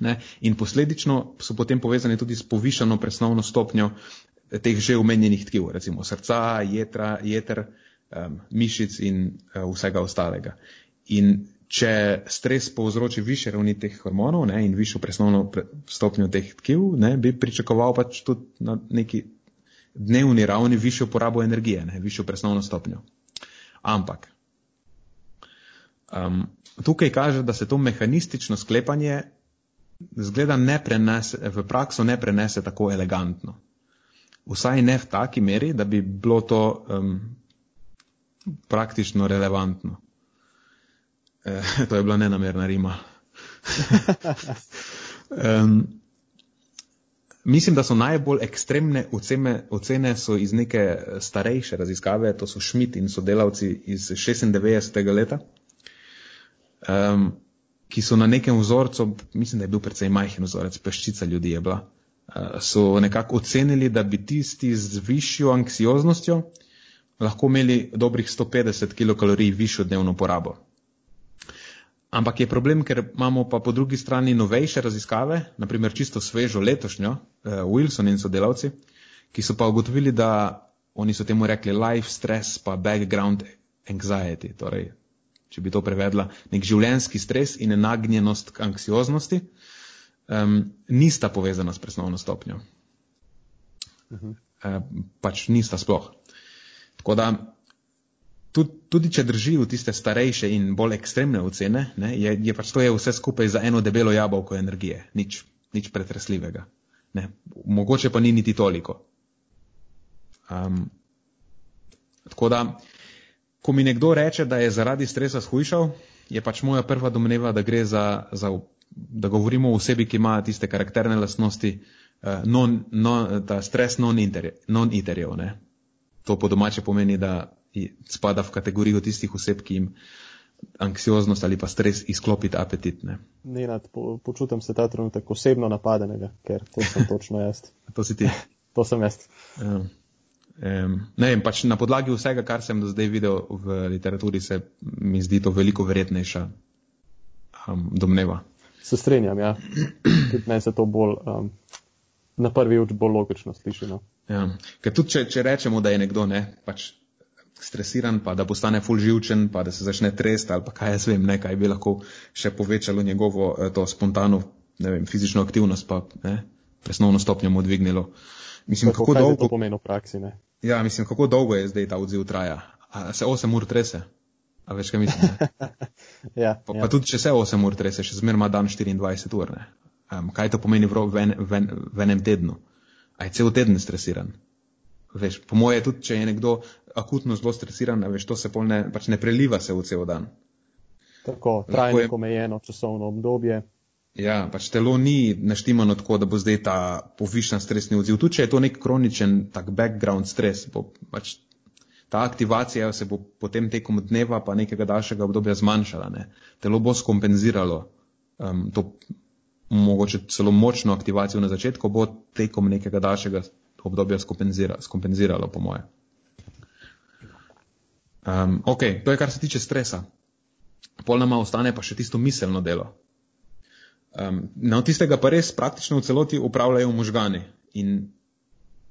Ne? In posledično so potem povezani tudi s povišano presnovno stopnjo teh že omenjenih tkiv, recimo srca, jetra, jeter, um, mišic in uh, vsega ostalega. In če stres povzroči više ravni teh hormonov ne, in višjo presnovno stopnjo teh tkiv, ne, bi pričakoval pač tudi na neki dnevni ravni višjo porabo energije, ne, višjo presnovno stopnjo. Ampak um, tukaj kaže, da se to mehanistično sklepanje zgleda ne prenese, v prakso ne prenese tako elegantno. Vsaj ne v taki meri, da bi bilo to um, praktično relevantno. E, to je bila nenamerna rima. um, mislim, da so najbolj ekstremne ocene, ocene so iz neke starejše raziskave, to so Schmidt in sodelavci iz 96. leta, um, ki so na nekem vzorcu, mislim, da je bil precej majhen vzorec, peščica ljudi je bila, uh, so nekako ocenili, da bi tisti z višjo anksioznostjo lahko imeli dobrih 150 kilokalorij višjo dnevno porabo. Ampak je problem, ker imamo pa po drugi strani novejše raziskave, naprimer čisto svežo letošnjo, uh, Wilson in sodelavci, ki so pa ugotovili, da oni so temu rekli life stress pa background anxiety, torej, če bi to prevedla, nek življenski stres in nagnjenost k anksioznosti, um, nista povezana s presnovno stopnjo. Uh -huh. uh, pač nista sploh. Tako da, tudi, tudi če drži v tiste starejše in bolj ekstremne ocene, ne, je, je pač to je vse skupaj za eno debelo jabolko energije, nič, nič pretresljivega. Ne. Mogoče pa ni niti toliko. Um, tako da, ko mi nekdo reče, da je zaradi stresa shujšal, je pač moja prva domneva, da gre za, za da govorimo o osebi, ki ima tiste karakterne lastnosti, uh, non, non, ta stres non-iterjev. Non to po domače pomeni, da spada v kategorijo tistih oseb, ki jim anksioznost ali pa stres izklopiti apetit. Ne, ne nad, po, počutim se ta trenutek osebno napadenega, ker to sem točno jaz. to si ti. to sem jaz. Um, um, ne vem, pač na podlagi vsega, kar sem do zdaj videl v literaturi, se mi zdi to veliko verjetnejša um, domneva. Se strenjam, ja. Tudi meni se to bolj. Um, Na prvi oči bolj logično sliši. No? Ja. Ker tudi, če, če rečemo, da je nekdo ne, pač stresiran, pa da postane full živčen, pa da se začne trest ali pa kaj jaz vem, ne, kaj bi lahko še povečalo njegovo eh, to spontano, ne vem, fizično aktivnost, pa ne, presnovno stopnjo mu dvignilo. Mislim, kako, kako dolgo to pomeni v praksi, ne? Ja, mislim, kako dolgo je zdaj ta odziv traja. A se 8 ur trese? A veš, kaj mislim? ja, pa, ja. pa tudi, če se 8 ur trese, še zmer ima dan 24 ur, ne? Um, kaj to pomeni v, v, v, v enem tednu? A je cel teden stresiran? Veš, po moje tudi, če je nekdo akutno zelo stresiran, veš, to se ne, pač ne preliva se v cel dan. Tako, trajno je omejeno časovno obdobje. Ja, pač telo ni naštimano tako, da bo zdaj ta povišen stresni odziv. Tudi če je to nek kroničen tak background stres, bo pač ta aktivacija se bo potem tekom dneva pa nekega daljšega obdobja zmanjšala. Ne. Telo bo skompenziralo um, to mogoče celo močno aktivacijo na začetku, bo tekom nekega daljšega obdobja skompenzira, skompenziralo, po moje. Um, ok, to je kar se tiče stresa. Pol nama ostane pa še tisto miselno delo. Um, na tistega pa res praktično v celoti upravljajo možgani in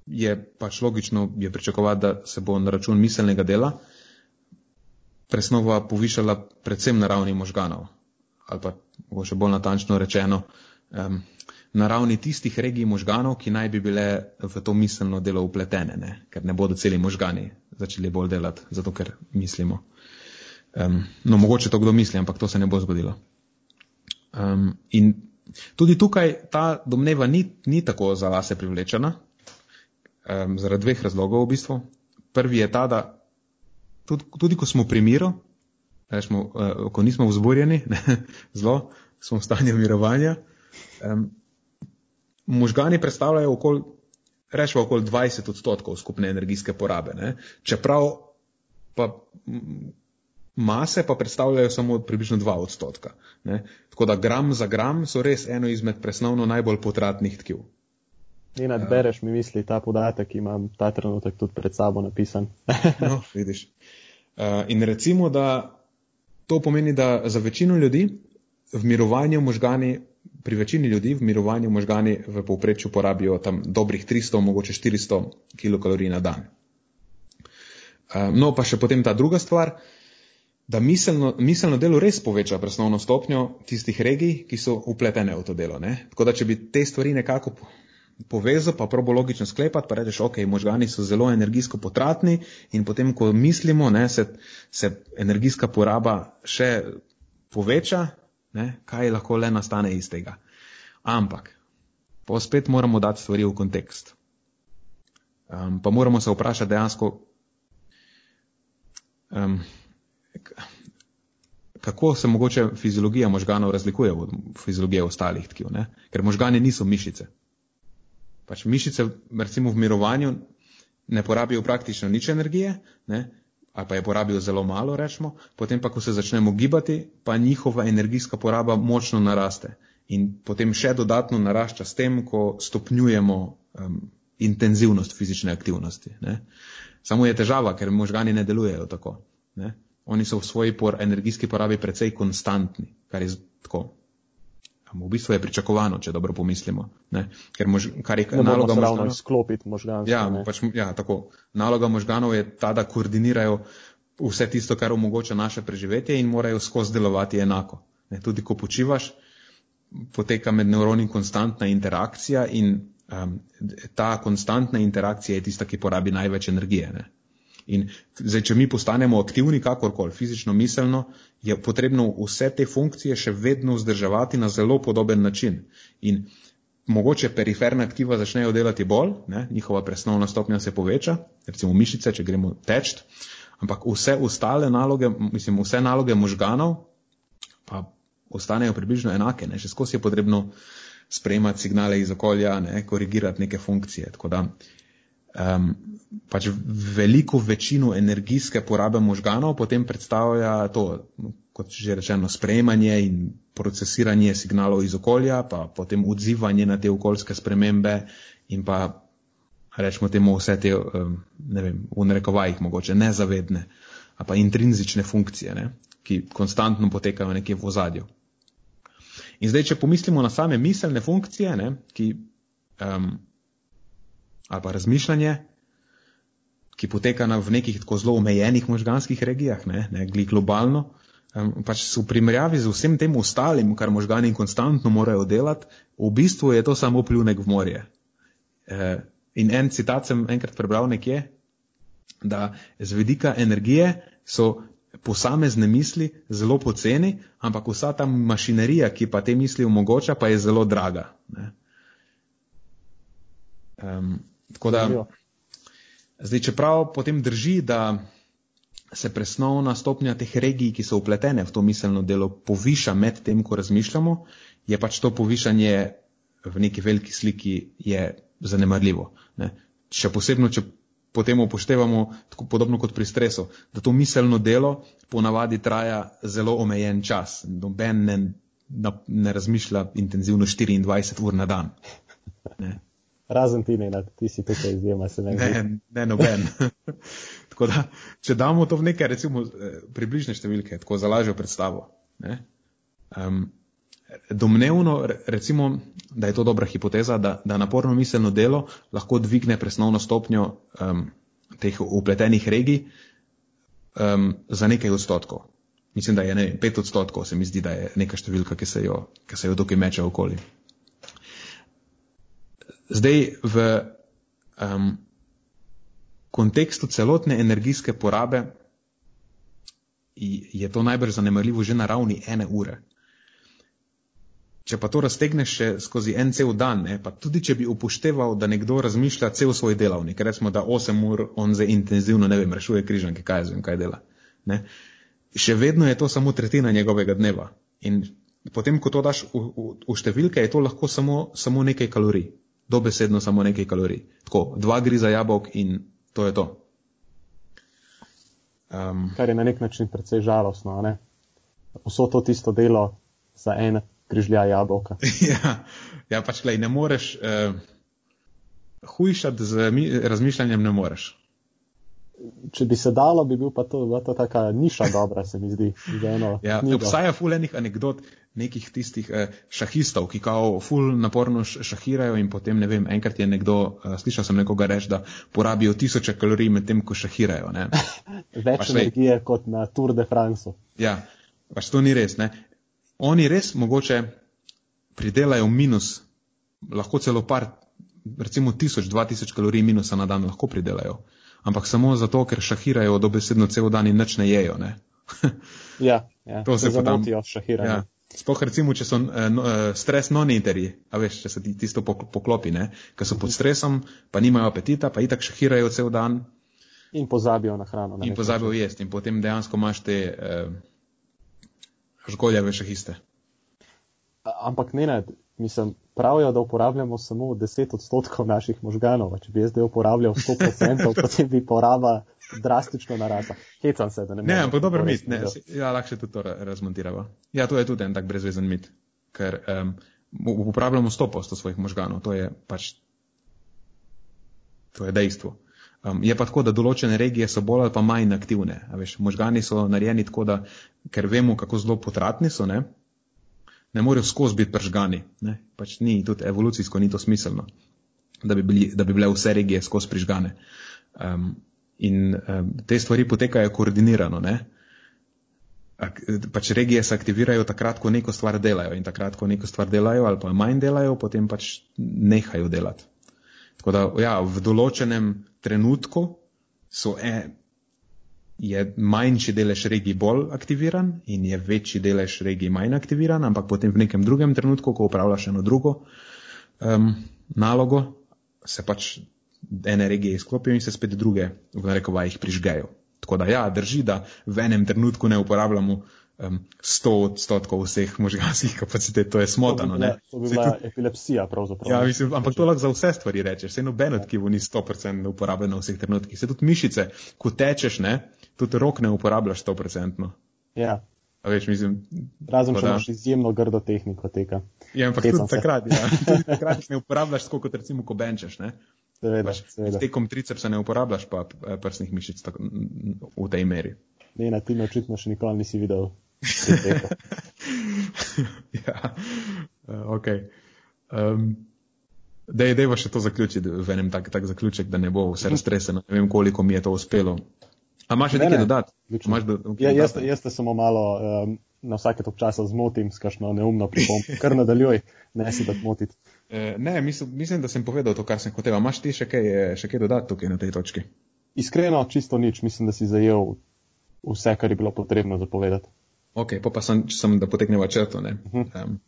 je pač logično je pričakovati, da se bo na račun miselnega dela presnova povišala predvsem na ravni možganov. Ali pa, še bolj natančno rečeno, um, na ravni tistih regij možganov, ki naj bi bile v to miselno delo upletene, ne? ker ne bodo celi možgani začeli bolj delati, zato ker mislimo. Um, no, mogoče to kdo misli, ampak to se ne bo zgodilo. Um, in tudi tukaj ta domneva ni, ni tako za lase privlečena, um, zaradi dveh razlogov v bistvu. Prvi je ta, da tudi, tudi ko smo pri miru, rečemo, uh, ko nismo vzburjeni, zelo, smo v stanju mirovanja, um, možgani predstavljajo okoli, rečemo, okoli 20 odstotkov skupne energijske porabe. Ne? Čeprav pa mase pa predstavljajo samo približno 2 odstotka. Ne? Tako da gram za gram so res eno izmed presnovno najbolj potratnih tkiv. In nadbereš mi misli ta podatek, ki imam ta trenutek tudi pred sabo napisan. no, vidiš. Uh, in recimo, da to pomeni, da za večino ljudi v mirovanju možgani pri večini ljudi v mirovanju možgani v povprečju porabijo tam dobrih 300, mogoče 400 kilokalorij na dan. No, pa še potem ta druga stvar. da miselno, miselno delo res poveča presnovno stopnjo tistih regij, ki so upletene v to delo. Ne? Tako da, če bi te stvari nekako povezal, pa probo logično sklepati, pa rečeš, ok, možgani so zelo energijsko potratni in potem, ko mislimo, ne, se, se energijska poraba še poveča, ne, kaj lahko le nastane iz tega. Ampak, pa spet moramo dati stvari v kontekst. Um, pa moramo se vprašati dejansko, um, kako se mogoče fiziologija možganov razlikuje od fiziologije ostalih tkiv, ne? ker možgani niso mišice. Pač mišice, recimo v mirovanju, ne porabijo praktično nič energije, ne? Ali pa je porabijo zelo malo, rečemo, potem pa, ko se začnemo gibati, pa njihova energijska poraba močno naraste in potem še dodatno narašča s tem, ko stopnjujemo um, intenzivnost fizične aktivnosti. Ne? Samo je težava, ker možgani ne delujejo tako. Ne? Oni so v svoji por, energijski porabi precej konstantni, kar je tako. V bistvu je pričakovano, če dobro pomislimo. Ne? Ker mož, kar je ne naloga možganov. Sklopiti možganov. Ja, pač, ja, tako. Naloga možganov je ta, da koordinirajo vse tisto, kar omogoča naše preživetje in morajo skozi delovati enako. Ne? Tudi ko počivaš, poteka med neuroni konstantna interakcija in um, ta konstantna interakcija je tista, ki porabi največ energije. Ne? In zdaj, če mi postanemo aktivni, kakorkoli, fizično, miselno, je potrebno vse te funkcije še vedno vzdrževati na zelo podoben način. In mogoče periferna aktiva začnejo delati bolj, ne? njihova presnovna stopnja se poveča, recimo mišice, če gremo teč, ampak vse ostale naloge, mislim, vse naloge možganov pa ostanejo približno enake. Ne? Še skozi je potrebno sprejemati signale iz okolja, ne? korigirati neke funkcije. Tako da um, pač veliko večino energijske porabe možganov potem predstavlja to, kot že rečeno, sprejemanje in procesiranje signalov iz okolja, pa potem odzivanje na te okoljske spremembe in pa rečemo temu vse te, ne vem, v narekovajih mogoče nezavedne, pa intrinzične funkcije, ne, ki konstantno potekajo nekje v ozadju. In zdaj, če pomislimo na same miselne funkcije, ne, ki um, ali pa razmišljanje, ki poteka na, v nekih tako zelo omejenih možganskih regijah, ne, ne gli globalno, um, pač v primerjavi z vsem tem ostalim, kar možgani konstantno morajo delati, v bistvu je to samo pljunek v morje. E, in en citat sem enkrat prebral nekje, da z vedika energije so posamezne misli zelo poceni, ampak vsa ta mašinerija, ki pa te misli omogoča, pa je zelo draga. Um, Tako da, zdaj, čeprav potem drži, da se presnovna stopnja teh regij, ki so upletene v to miselno delo, poviša med tem, ko razmišljamo, je pač to povišanje v neki veliki sliki zanemarljivo. Ne? Še posebno, če potem upoštevamo, tako podobno kot pri stresu, da to miselno delo ponavadi traja zelo omejen čas. Noben ne, ne razmišlja intenzivno 24 ur na dan. Ne? Razen ti, ne, ti si tukaj izjema, ne. Ne, ne, noben. tako da, če damo to v neke, recimo, eh, približne številke, tako za lažjo predstavo. Ne, um, domnevno, recimo, da je to dobra hipoteza, da, da naporno miselno delo lahko dvigne presnovno stopnjo um, teh upletenih regij um, za nekaj odstotkov. Mislim, da je ne, pet odstotkov, se mi zdi, da je neka številka, ki se jo, ki se jo dokaj meče okoli. Zdaj v um, kontekstu celotne energijske porabe je to najbrž zanemarljivo že na ravni ene ure. Če pa to raztegneš še skozi en cel dan, ne, pa tudi če bi upošteval, da nekdo razmišlja cel svoj delavnik, recimo, da 8 ur on zdaj intenzivno, ne vem, rešuje križanke, kaj jaz vem, kaj dela. Ne, še vedno je to samo tretjina njegovega dneva. In potem, ko to daš v, v, v številke, je to lahko samo, samo nekaj kalorij dobesedno samo nekaj kalorij. Tako, dva griza jabolk in to je to. Um, Kar je na nek način precej žalostno, ne? Vso to tisto delo za en križlja jabolka. ja, ja, pač gledaj, ne moreš, uh, hujšati z razmišljanjem ne moreš. Če bi se dalo, bi bil pa to, to taka niša dobra, se mi zdi. ja, obstaja fulejnih anegdot, nekih tistih eh, šahistov, ki kao ful naporno šahirajo in potem, ne vem, enkrat je nekdo, eh, slišal sem nekoga reči, da porabijo tisoče kalorij med tem, ko šahirajo. Več pač, energije lej, kot na Tour de France. Ja, pač to ni res. Ne? Oni res mogoče pridelajo minus, lahko celo par, recimo tisoč, dva tisoč kalorij minusa na dan lahko pridelajo. Ampak samo zato, ker šahirajo dobesedno cel dan in nič ne jejo. Ne? ja, ja, to se potem šahirajo. Ja. Sploh recimo, če so uh, no, uh, stres non-interi, a veš, če se ti tisto poklopi, ne, ker so pod stresom, pa nimajo apetita, pa itak šahirajo cel dan. In pozabijo na hrano. Na in pozabijo jesti in potem dejansko imaš te uh, žgoljave šahiste. Ampak ne, ne, mislim, pravijo, da uporabljamo samo 10 odstotkov naših možganov. Če bi jaz zdaj uporabljal 100%, potem bi poraba drastično narasla. Hecam se, da ne morem. Ne, ampak dober mit, ne, ja, lahko tudi to razmontiramo. Ja, to je tudi en tak brezvezen mit, ker um, uporabljamo 100% svojih možganov, to je pač, to je dejstvo. Um, je pa tako, da določene regije so bolj ali pa manj aktivne. Veš, možgani so narejeni tako, da ker vemo, kako zelo potratni so, ne, ne morejo skozi biti pržgani. Ne, pač ni, tudi evolucijsko ni to smiselno, da bi, bili, da bi bile vse regije skozi prižgane. Um, In um, te stvari potekajo koordinirano. Ne? Ak, pač regije se aktivirajo takrat, ko neko stvar delajo in takrat, ko neko stvar delajo ali pa manj delajo, potem pač nehajo delati. Tako da ja, v določenem trenutku so e, je manjši delež regij bolj aktiviran in je večji delež regij manj aktiviran, ampak potem v nekem drugem trenutku, ko upravljaš eno drugo um, nalogo, se pač ene regije izklopijo in se spet druge v narekovajih prižgejo. Tako da ja, drži, da v enem trenutku ne uporabljamo um, 100 odstotkov vseh možganskih kapacitet, to je smotano. To bi bila, to bi bila tudi, epilepsija pravzaprav. Ja, mislim, ampak to lahko za vse stvari rečeš. Vse noben od kivu ni 100% uporabljen v vseh trenutkih. Se tudi mišice, ko tečeš, ne, tudi rok ne uporabljaš 100%. Ja. Veš, mislim, Razen, če imaš izjemno grdo tehniko teka. Ja, ampak tudi takrat, ja. tudi takrat ne uporabljaš kot recimo, ko benčeš. Seveda, pač, seveda. Tekom tricepsa ne uporabljaš pa eh, prsnih mišic tako, v tej meri. Ne, na tim očitno še nikoli nisi videl. ja, uh, ok. Um, Dej, dejva še to zaključiti v enem tak, tak zaključek, da ne bo vse raztreseno. Ne vem, koliko mi je to uspelo. A imaš še nekaj dodati? Do, ja, jaz, jaz te samo malo um, na vsake tok časa zmotim s kakšno neumno pripombo. Kar nadaljuj, ne si tako motiti. Eh, ne, mislim, mislim, da sem povedal to, kar sem hotel. Imaš ti še kaj, eh, še kaj dodati tukaj na tej točki? Iskreno, čisto nič. Mislim, da si zajel vse, kar je bilo potrebno zapovedati. Ok, pa, pa sem, sem da potegneva črto. Uh -huh. um,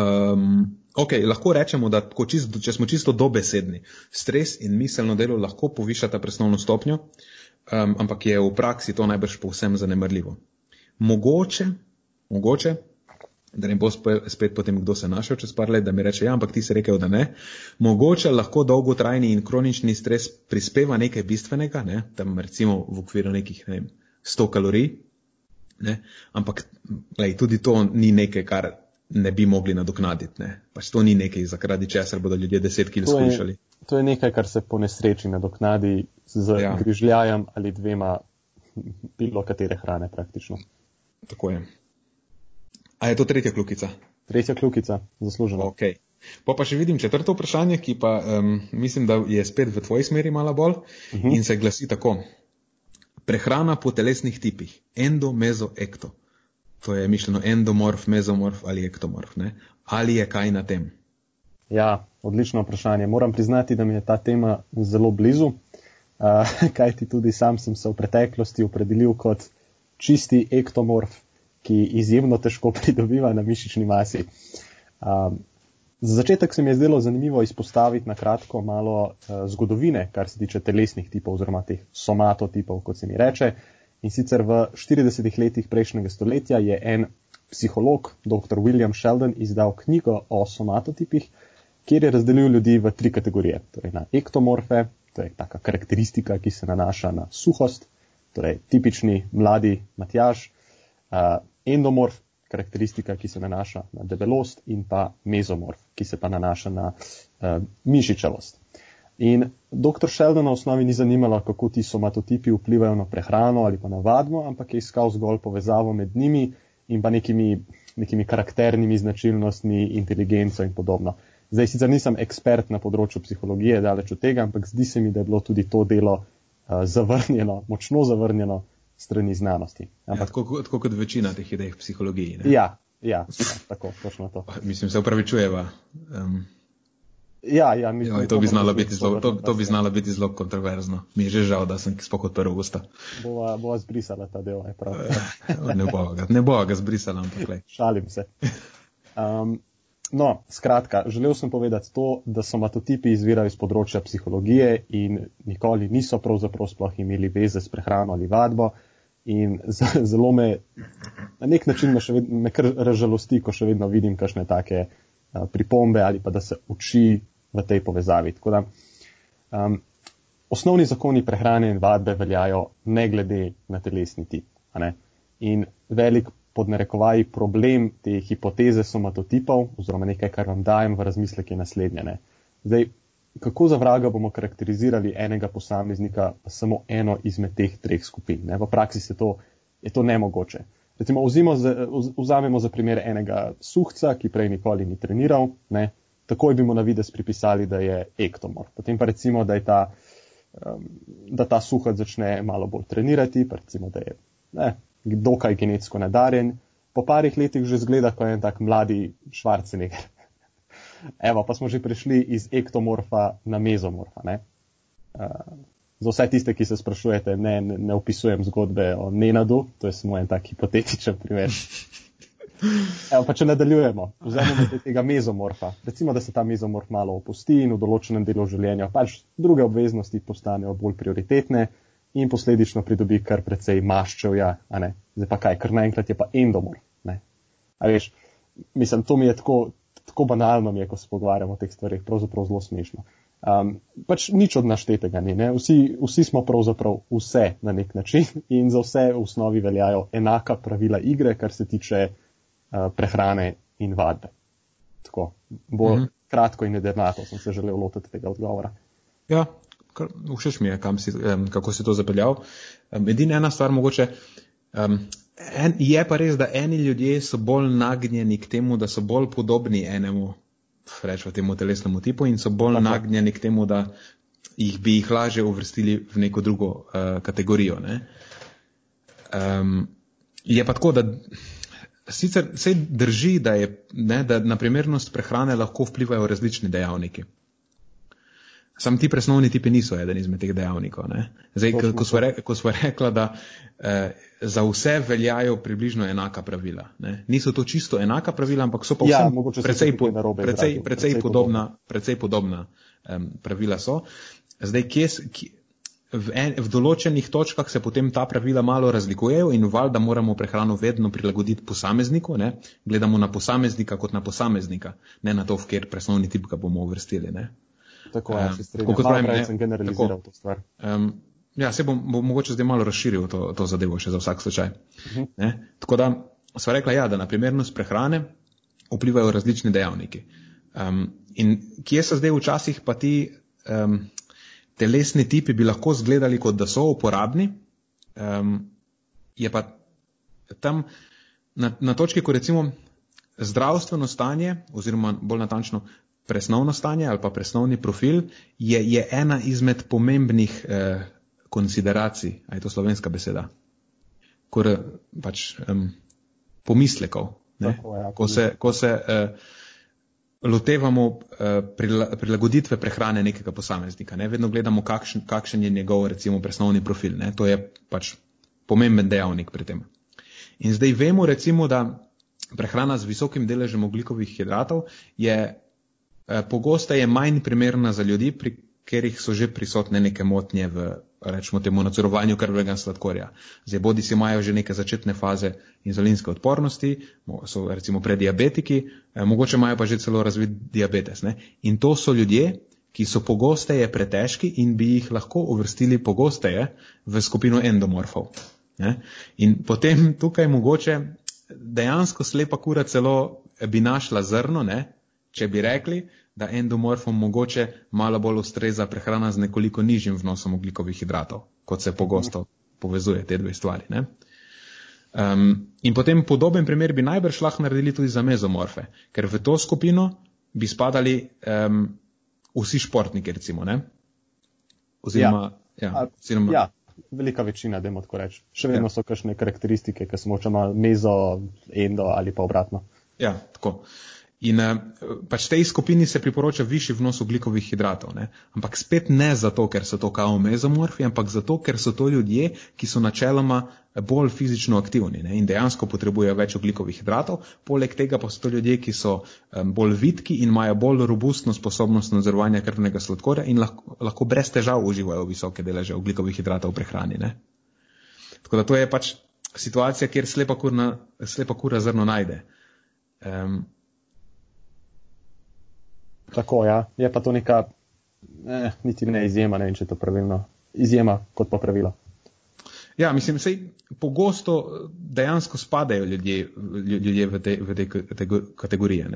um, ok, lahko rečemo, da čist, če smo čisto dobesedni, stres in miselno delo lahko povišata presnovno stopnjo, um, ampak je v praksi to najbrž povsem zanemrljivo. Mogoče, mogoče da ne bo spet potem kdo se našel čez par let, da mi reče, ja, ampak ti si rekel, da ne. Mogoče lahko dolgotrajni in kronični stres prispeva nekaj bistvenega, ne? tam recimo v okviru nekih, ne vem, 100 kalorij, ne? ampak lej, tudi to ni nekaj, kar ne bi mogli nadoknaditi. Ne? Pač to ni nekaj, zaradi česar bodo ljudje 10 kg skušali. To je nekaj, kar se po nesreči nadoknadi z ja. grižljajem ali dvema bilo katere hrane praktično. Tako je. A je to tretja kljukica? Tretja kljukica, zaslužena. Ok. Pa pa še vidim četrto vprašanje, ki pa um, mislim, da je spet v tvoji smeri malo bolj uh mhm. -huh. in se glasi tako. Prehrana po telesnih tipih. Endo, mezo, ekto. To je mišljeno endomorf, mezomorf ali ektomorf. Ne? Ali je kaj na tem? Ja, odlično vprašanje. Moram priznati, da mi je ta tema zelo blizu, uh, kajti tudi sam sem se v preteklosti opredelil kot čisti ektomorf, ki izjemno težko pridobiva na mišični masi. Um, za začetek se mi je zdelo zanimivo izpostaviti na kratko malo uh, zgodovine, kar se tiče telesnih tipov oziroma teh somatotipov, kot se mi reče. In sicer v 40 letih prejšnjega stoletja je en psiholog, dr. William Sheldon, izdal knjigo o somatotipih, kjer je razdelil ljudi v tri kategorije. Torej na ektomorfe, to je taka karakteristika, ki se nanaša na suhost, torej tipični mladi matjaž, endomorf, karakteristika, ki se nanaša na debelost, in pa mezomorf, ki se pa nanaša na uh, mišičavost. In dr. Sheldon na osnovi ni zanimalo, kako ti somatotipi vplivajo na prehrano ali pa na vadbo, ampak je iskal zgolj povezavo med njimi in pa nekimi, nekimi karakternimi značilnostmi, inteligenco in podobno. Zdaj sicer nisem ekspert na področju psihologije, daleč od tega, ampak zdi se mi, da je bilo tudi to delo uh, zavrnjeno, močno zavrnjeno strani znanosti. Ja, ampak, ja, tako, tako kot večina teh idej v psihologiji. Ne? Ja, ja, ja, tako, točno to. Mislim, se upravičujeva. Um, Ja, ja, mislim, Joj, to, bi zelo, to, to bi znalo biti zelo kontroverzno. Mi je že žal, da sem spokoj od 1. augusta. Bova, bova zbrisala ta del, je prav. ne bova ga, ne bova ga zbrisala, ampak le. Šalim se. Um, no, skratka, želel sem povedati to, da so matotipi izvirali iz področja psihologije in nikoli niso pravzaprav sploh imeli veze s prehrano ali vadbo. In zelo me, na nek način me, ved, me kar razžalosti, ko še vedno vidim kakšne take pripombe ali pa da se uči v tej povezavi. Da, um, osnovni zakoni prehrane in vadbe veljajo ne glede na telesni tip. In velik podnarekovaj problem te hipoteze somatotipov, oziroma nekaj, kar vam dajem v razmislek, je naslednje. Ne? Zdaj, kako za vraga bomo karakterizirali enega posameznika, samo eno izmed teh treh skupin? Ne? V praksi je to, je to nemogoče. Recimo, vzamemo za primer enega suhca, ki prej nikoli ni treniral, ne? takoj bi mu na vides pripisali, da je ektomor. Potem pa recimo, da, ta, um, da ta suhac začne malo bolj trenirati, pa recimo, da je ne, dokaj genetsko nadarjen. Po parih letih že zgleda, kot en tak mladi švarceneger. Evo, pa smo že prišli iz ektomorfa na mezomorfa. Uh, za vse tiste, ki se sprašujete, ne, ne, ne opisujem zgodbe o Nenadu, to je samo en tak hipotetičen primer. Evo, pa če nadaljujemo, vzamemo tega mezomorfa. Recimo, da se ta mezomorf malo opusti in v določenem delu življenja pač druge obveznosti postanejo bolj prioritetne in posledično pridobi kar precej maščevja. Zdaj pa kaj, kar naenkrat je pa endomorf. Veš, mislim, to mi je tako, tako banalno, je, ko se pogovarjamo o teh stvarih, pravzaprav zelo smešno. Um, pač nič od naštetega ni. Vsi, vsi smo pravzaprav vse na nek način in za vse v osnovi veljajo enaka pravila igre, kar se tiče Eh, prehrane in vadbe. Tako, bolj mm -hmm. kratko in jedrnato sem se želel lotiti tega odgovora. Ja, všeč mi je, si, um, kako si to zapeljal. Um, Edina ena stvar mogoče. Um, en, je pa res, da eni ljudje so bolj nagnjeni k temu, da so bolj podobni enemu, rečemo temu telesnemu tipu in so bolj Tako. nagnjeni k temu, da jih bi jih lažje uvrstili v neko drugo uh, kategorijo. Um, je pa tako, da Sicer se drži, da, je, ne, da na primernost prehrane lahko vplivajo različni dejavniki. Sam ti presnovni tipi niso eden izmed teh dejavnikov. Zdaj, ko smo, re, ko smo rekla, da eh, za vse veljajo približno enaka pravila. Ne? Niso to čisto enaka pravila, ampak so pa ja, vsem precej, po, precej, precej podobna, precej podobna um, pravila so. Zdaj, kje, kje, v, en, v določenih točkah se potem ta pravila malo razlikujejo in valjda moramo prehrano vedno prilagoditi posamezniku, ne? gledamo na posameznika kot na posameznika, ne na to, v kjer presnovni tip ga bomo uvrstili. Ne? Tako je, um, kot pravim, ne, sem generaliziral tako, to stvar. Um, ja, se bom, bom mogoče zdaj malo razširil to, to zadevo še za vsak slučaj. Uh mhm. -huh. Tako da sva rekla, ja, da na primernost prehrane vplivajo različni dejavniki. Um, in kje so zdaj včasih pa ti um, telesni tipi bi lahko izgledali, kot da so uporabni, um, je pa tam na, na točki, ko recimo zdravstveno stanje, oziroma bolj natančno presnovno stanje ali pa presnovni profil, je, je ena izmed pomembnih eh, konsideracij, a je to slovenska beseda, kor pač um, pomislekov. Tako, ja, ko se, ko se eh, lotevamo uh, prilagoditve prehrane nekega posameznika. Ne? Vedno gledamo, kakšen, kakšen je njegov, recimo, presnovni profil. Ne? To je pač pomemben dejavnik pri tem. In zdaj vemo, recimo, da prehrana z visokim deležem oglikovih hidratov je uh, pogosteje manj primerna za ljudi, pri katerih so že prisotne neke motnje v rečemo temu, nadzorovanju krvnega sladkorja. Zdaj, bodi si imajo že neke začetne faze inzulinske odpornosti, so recimo prediabetiki, eh, mogoče imajo pa že celo razvit diabetes. Ne? In to so ljudje, ki so pogosteje pretežki in bi jih lahko uvrstili pogosteje v skupino endomorfov. Ne? In potem tukaj mogoče dejansko slepa kura celo bi našla zrno, ne? Če bi rekli, da endomorfom mogoče malo bolj ustreza prehrana z nekoliko nižjim vnosom oglikovih hidratov, kot se pogosto povezuje te dve stvari. Um, in potem podoben primer bi najbrž lahko naredili tudi za mezomorfe, ker v to skupino bi spadali um, vsi športniki, recimo. Ne? Oziroma, ja. Ja, oziroma, ja, velika večina, da imamo tako reči. Še vedno ja. so kakšne karakteristike, ki smo očema mezo, endo ali pa obratno. Ja, tako. In uh, pač tej skupini se priporoča višji vnos ugljikovih hidratov. Ne? Ampak spet ne zato, ker so to kao mezomorfi, ampak zato, ker so to ljudje, ki so načeloma bolj fizično aktivni ne? in dejansko potrebujejo več ugljikovih hidratov. Poleg tega pa so to ljudje, ki so um, bolj vitki in imajo bolj robustno sposobnost nadzorovanja krvnega sladkorja in lahko, lahko brez težav uživajo visoke deleže ugljikovih hidratov v prehrani. Ne? Tako da to je pač situacija, kjer slepa, kurna, slepa kura zrno najde. Um, Tako, ja. Je pa to neka, eh, niti ne izjema, ne vem, če je to pravilno. Izjema kot pa pravilo. Ja, mislim, sej pogosto dejansko spadajo ljudje, ljudje v te, v te, te kategorije. Uh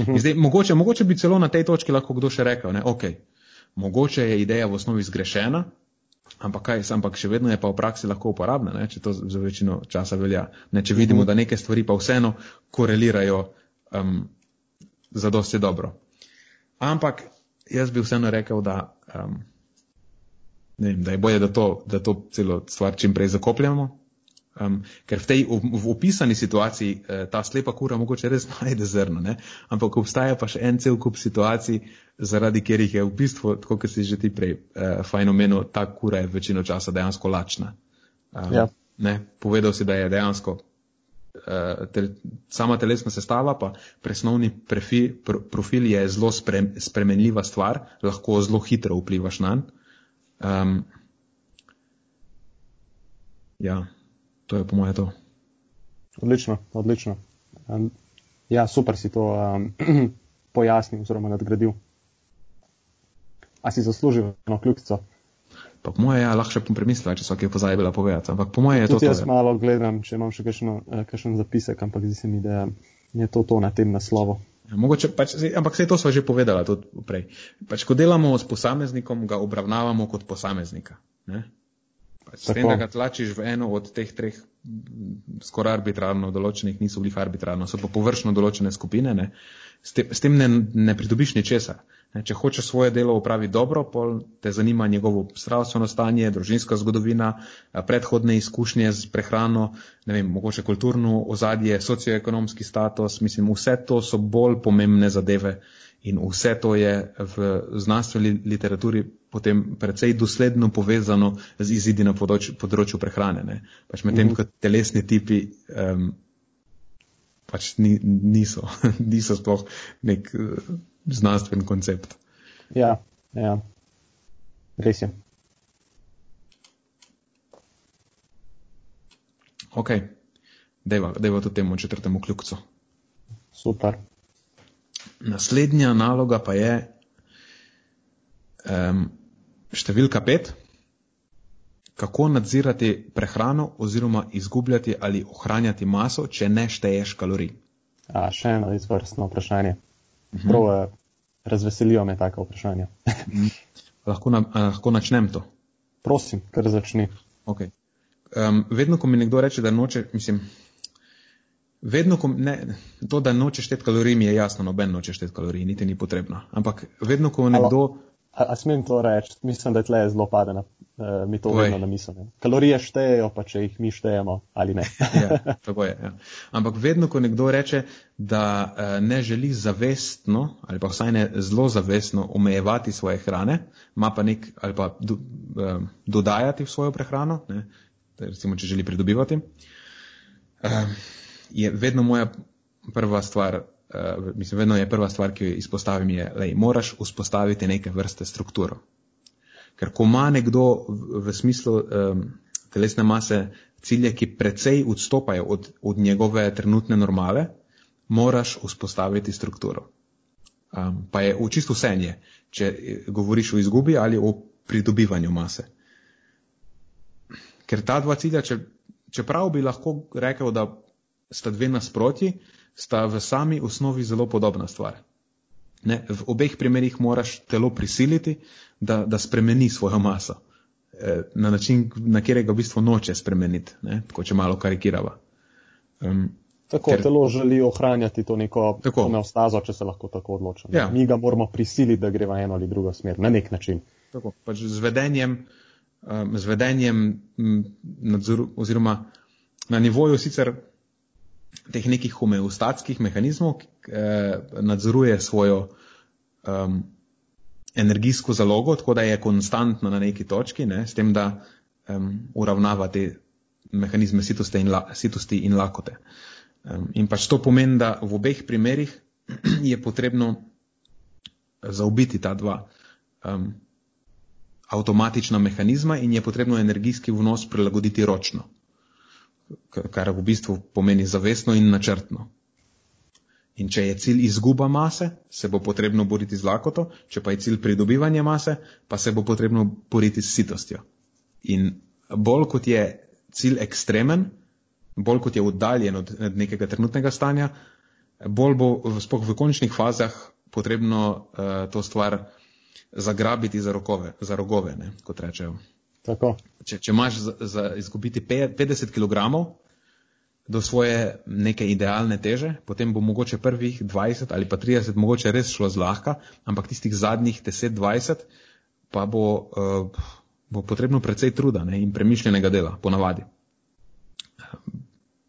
mhm. -huh. Zdaj, mogoče, mogoče bi celo na tej točki lahko kdo še rekel, ne, ok, mogoče je ideja v osnovi zgrešena, ampak kaj, ampak še vedno je pa v praksi lahko uporabna, ne, če to za večino časa velja. Ne, če vidimo, uh mhm. -huh. da neke stvari pa vseeno korelirajo um, za dosti dobro. Ampak jaz bi vseeno rekel, da, um, vem, da je bolje, da to, da to celo stvar čim prej zakopljamo. Um, ker v tej v, opisani situaciji eh, ta slepa kura mogoče res najde zrno, ne? ampak obstaja pa še en cel kup situacij, zaradi katerih je v bistvu, tako kot si že ti prej eh, fajn omenil, ta kura je večino časa dejansko lačna. Um, ja. Povedal si, da je dejansko Eh, tel, sama telesna sestava, pa presnovni profil, profil je zelo spre, spremenljiva stvar, lahko zelo hitro vplivaš na njega. Um, ja, to je po mojem to. Odlično, odlično. Um, ja, super si to um, pojasnil oziroma nadgradil. A si zaslužil eno kljukico? Pa po moje, ja, lahko še bom premislila, če so kaj pozabila povedati. Ampak po moje je Tudi to. Jaz to, malo gledam, če imam še eh, kakšen zapisek, ampak zdi se mi, da je to to na tem naslovu. Ja, mogoče, pač, ampak vse to smo že povedala tudi prej. Pač, ko delamo s posameznikom, ga obravnavamo kot posameznika. Pač, s tem, da ga tlačiš v eno od teh treh skoraj arbitrarno določenih, niso bili arbitrarno, so pa površno določene skupine, ne? s tem, s tem ne, ne pridobiš ničesar. Če hočeš svoje delo upraviti dobro, pol te zanima njegovo zdravstveno stanje, družinska zgodovina, predhodne izkušnje z prehrano, ne vem, mogoče kulturno ozadje, socioekonomski status, mislim, vse to so bolj pomembne zadeve in vse to je v znanstveni literaturi potem precej dosledno povezano z izidi na področju, področju prehrane. Ne. Pač medtem, mm -hmm. ko telesni tipi um, pač ni, niso, niso sploh nek. Znanstven koncept. Ja, ja. res je. Ok, deva, deva to temu četrtemu ključcu. Super. Naslednja naloga pa je um, številka pet. Kako nadzirati prehrano oziroma izgubljati ali ohranjati maso, če ne šteješ kalorij? A, še eno izvrstno vprašanje. Mhm. Prav, razveselijo me taka vprašanja. Mhm. lahko, na, lahko načnem to? Prosim, kar začni. Okay. Um, vedno, ko mi nekdo reče, da noče, mislim, vedno, ko ne, to, da noče šteti kalorij, mi je jasno, noben noče šteti kalorij, niti ni potrebno. Ampak vedno, ko nekdo. Halo. A, a smem to reči? Mislim, da je tle zelo padena, uh, mi to Povej. vedno namislim. Kalorije štejejo, pa če jih mi štejemo ali ne. ja, tako je. Ja. Ampak vedno, ko nekdo reče, da uh, ne želi zavestno ali pa vsaj ne zelo zavestno omejevati svoje hrane, ima pa nek ali pa do, uh, dodajati v svojo prehrano, ne, recimo, če želi pridobivati, uh, je vedno moja prva stvar uh, mislim, vedno je prva stvar, ki jo izpostavim, je, da moraš vzpostaviti neke vrste strukturo. Ker ko ima nekdo v, v smislu um, telesne mase cilje, ki precej odstopajo od, od njegove trenutne normale, moraš vzpostaviti strukturo. Um, pa je v čisto vse nje, če eh, govoriš o izgubi ali o pridobivanju mase. Ker ta dva cilja, če, čeprav bi lahko rekel, da sta dve nasprotji, sta v sami osnovi zelo podobna stvar. Ne, v obeh primerjih moraš telo prisiliti, da, da spremeni svojo maso eh, na način, na katerega v bistvu noče spremeniti, ne, tako če malo karikirava. Um, tako ker, telo želi ohranjati to neko homeostazo, če se lahko tako odločimo. Ja. Mi ga moramo prisiliti, da gre v eno ali drugo smer, na nek način. Tako, pač z vedenjem, um, z vedenjem nadzoru, oziroma na nivoju sicer teh nekih homeostatskih mehanizmov, eh, nadzoruje svojo um, energijsko zalogo, tako da je konstantno na neki točki, ne, s tem, da um, uravnava te mehanizme in, la, sitosti in lakote. Um, in pač to pomeni, da v obeh primerih je potrebno zaubiti ta dva um, avtomatična mehanizma in je potrebno energijski vnos prilagoditi ročno, kar v bistvu pomeni zavestno in načrtno. In če je cilj izguba mase, se bo potrebno boriti z lakoto, če pa je cilj pridobivanje mase, pa se bo potrebno boriti s sitostjo. In bolj kot je cilj ekstremen, bolj kot je oddaljen od nekega trenutnega stanja, bolj bo spoh v končnih fazah potrebno uh, to stvar zagrabiti za, rokove, za rogove, ne, kot rečejo. Če, če imaš za, za izgubiti 50 kg, do svoje neke idealne teže, potem bo mogoče prvih 20 ali pa 30 mogoče res šlo zlahka, ampak tistih zadnjih 10-20 pa bo, uh, bo potrebno precej truda ne, in premišljenega dela, ponavadi.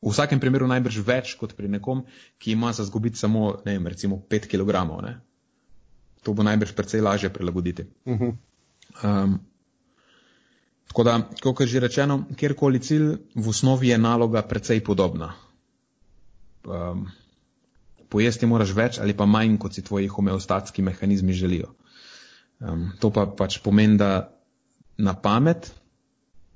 V vsakem primeru najbrž več kot pri nekom, ki ima za zgubiti samo, ne vem, recimo 5 kg. Ne. To bo najbrž precej lažje prilagoditi. Uh -huh. um, Tako da, kot je že rečeno, kjerkoli cilj, v osnovi je naloga precej podobna. Um, pojesti moraš več ali pa manj, kot si tvoji homeostatski mehanizmi želijo. Um, to pa pač pomeni, da na pamet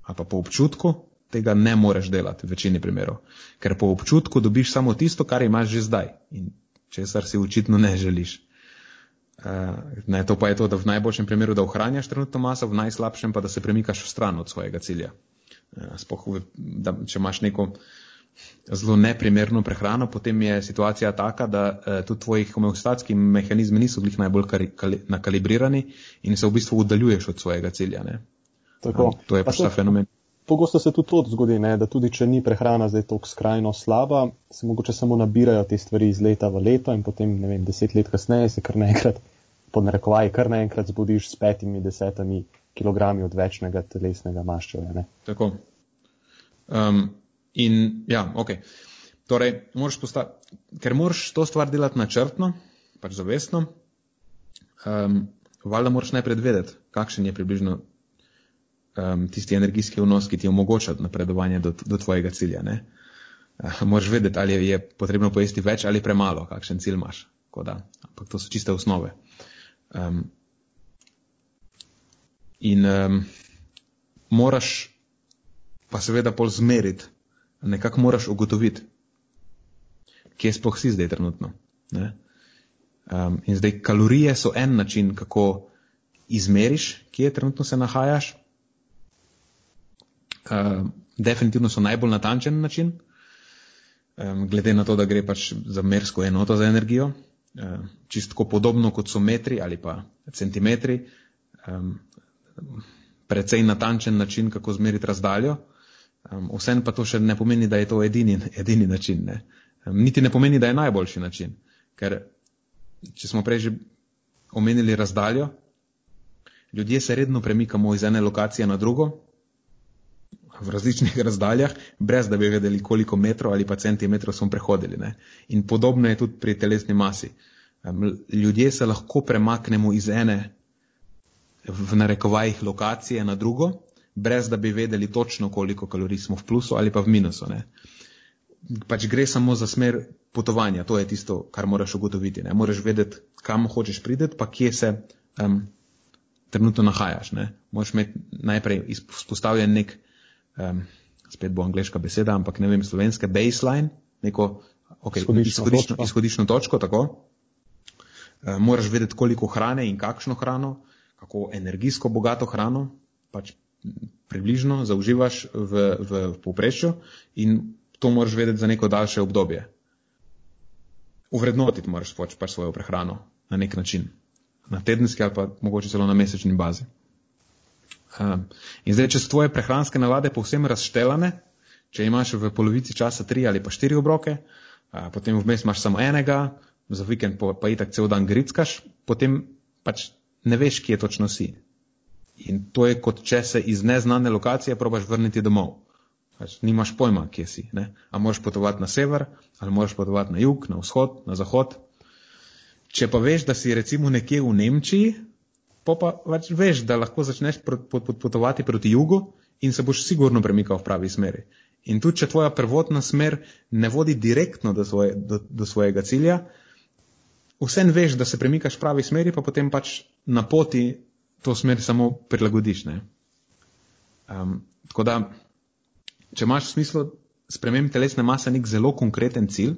ali pa po občutku tega ne moreš delati v večini primerov. Ker po občutku dobiš samo tisto, kar imaš že zdaj in česar si očitno ne želiš. Uh, ne, to pa je to, da v najboljšem primeru, da ohranjaš trenutno maso, v najslabšem pa, da se premikaš v stran od svojega cilja. Uh, spoh, da, če imaš neko zelo neprimerno prehrano, potem je situacija taka, da uh, tudi tvoji homeostatski mehanizmi niso bili najbolj kari, kali, nakalibrirani in se v bistvu uddaljuješ od svojega cilja. Uh, to je pač ta fenomen. Pogosto se tudi to zgodi, ne, da tudi če ni prehrana zdaj tako skrajno slaba, se mogoče samo nabirajo te stvari iz leta v leto in potem, ne vem, deset let kasneje se kar naenkrat, pod narekovaji, kar naenkrat zbudiš s petimi, desetimi kilogrami odvečnega telesnega maščevja. Tako. Um, in ja, ok. Torej, moraš posta- ker moraš to stvar delati načrtno, pač zavestno, um, valjda moraš najprej vedeti, kakšen je približno um, tisti energijski vnos, ki ti omogoča napredovanje do, do tvojega cilja. Ne? Uh, moraš vedeti, ali je potrebno pojesti več ali premalo, kakšen cilj imaš. Ampak to so čiste osnove. Um, in um, moraš pa seveda pol zmeriti, nekako moraš ugotoviti, kje sploh si zdaj trenutno. Um, in zdaj kalorije so en način, kako izmeriš, kje trenutno se nahajaš. Uh, definitivno so najbolj natančen način, um, glede na to, da gre pač za mersko enoto za energijo, uh, čistko podobno kot so metri ali pa centimetri, um, precej natančen način, kako zmeriti razdaljo. Um, Vsem pa to še ne pomeni, da je to edini, edini način. Ne? Um, niti ne pomeni, da je najboljši način, ker če smo prej že omenili razdaljo, ljudje se redno premikamo iz ene lokacije na drugo, v različnih razdaljah, brez da bi vedeli, koliko metrov ali pa centimetrov smo prehodili. Ne? In podobno je tudi pri telesni masi. Ljudje se lahko premaknemo iz ene, v narekovajih, lokacije na drugo, brez da bi vedeli točno, koliko kalorij smo v plusu ali pa v minusu. Ne? Pač gre samo za smer potovanja, to je tisto, kar moraš ugotoviti. Ne? Moraš vedeti, kam hočeš prideti, pa kje se um, trenutno nahajaš. Ne? Moraš imeti najprej izpostavljen nek um, spet bo angliška beseda, ampak ne vem, slovenska baseline, neko okay, izhodiščno, izhodiščno, točko. izhodiščno točko, tako. Um, moraš vedeti, koliko hrane in kakšno hrano, kako energijsko bogato hrano, pač približno zauživaš v, v, v povprečju in to moraš vedeti za neko daljše obdobje. Uvrednotiti moraš pač, pač svojo prehrano na nek način, na tedenski ali pa mogoče celo na mesečni bazi. Um, in zdaj, če so tvoje prehranske navade povsem razštelane, Če imaš v polovici časa tri ali pa štiri obroke, a, potem vmes imaš samo enega, za vikend pa, pa itak cel dan grickaš, potem pač ne veš, kje točno si. In to je kot če se iz neznane lokacije probaš vrniti domov. Pač nimaš pojma, kje si. Ne? A moraš potovati na sever, ali moraš potovati na jug, na vzhod, na zahod. Če pa veš, da si recimo nekje v Nemčiji, pa pa pač veš, da lahko začneš potovati proti jugu in se boš sigurno premikal v pravi smeri. In tudi, če tvoja prvotna smer ne vodi direktno do, svoje, do, do svojega cilja, vsem veš, da se premikaš v pravi smeri, pa potem pač na poti to smer samo prilagodiš. Um, tako da, če imaš v smislu sprememb telesne mase nek zelo konkreten cilj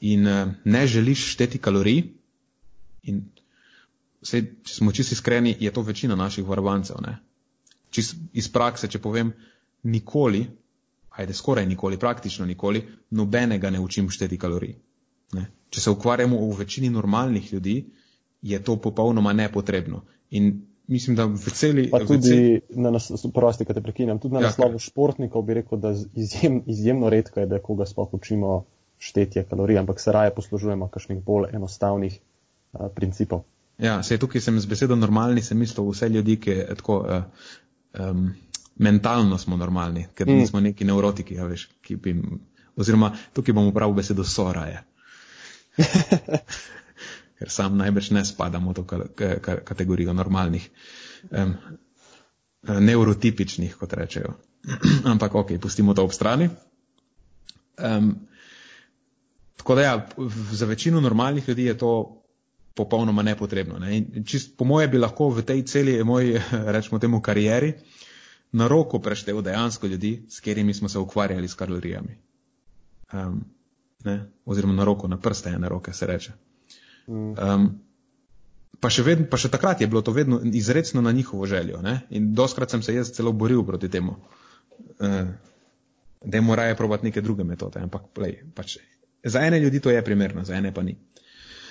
in uh, ne želiš šteti kalorij, in vse, če smo čisto iskreni, je to večina naših varovancev. Čist iz prakse, če povem, nikoli, ajde skoraj nikoli, praktično nikoli, nobenega ne učim šteti kalorij. Ne? Če se ukvarjamo v večini normalnih ljudi, je to popolnoma nepotrebno. In mislim, da v celi. Pa tudi celi... na nas, prosti, kad te prekinjam, tudi na ja, naslovu športnikov bi rekel, da izjem, izjemno redko je, da koga sploh učimo štetje kalorij, ampak se raje poslužujemo kakšnih bolj enostavnih uh, principov. Ja, se tukaj sem z besedo normalni, sem mislil vse ljudi, ki je tako. Uh, um, mentalno smo normalni, ker mm. nismo neki neurotiki, ja, veš, ki bi, oziroma tukaj bomo prav besedo soraje. ker sam najbrž ne spadam v to kategorijo normalnih, um, neurotipičnih, kot rečejo. Ampak ok, pustimo to ob strani. Um, tako da ja, za večino normalnih ljudi je to popolnoma nepotrebno. Ne? Čist, po moje bi lahko v tej celi moji, rečemo temu, karieri na roko preštev dejansko ljudi, s katerimi smo se ukvarjali s kalorijami. Um, Oziroma na roko, na prste ene roke se reče. Um, pa, še vedno, pa še takrat je bilo to vedno izredno na njihovo željo. Ne? In doskrat sem se jaz celo boril proti temu, uh, da je moraje probati neke druge metode. Ampak play, pač, za ene ljudi to je primerno, za ene pa ni.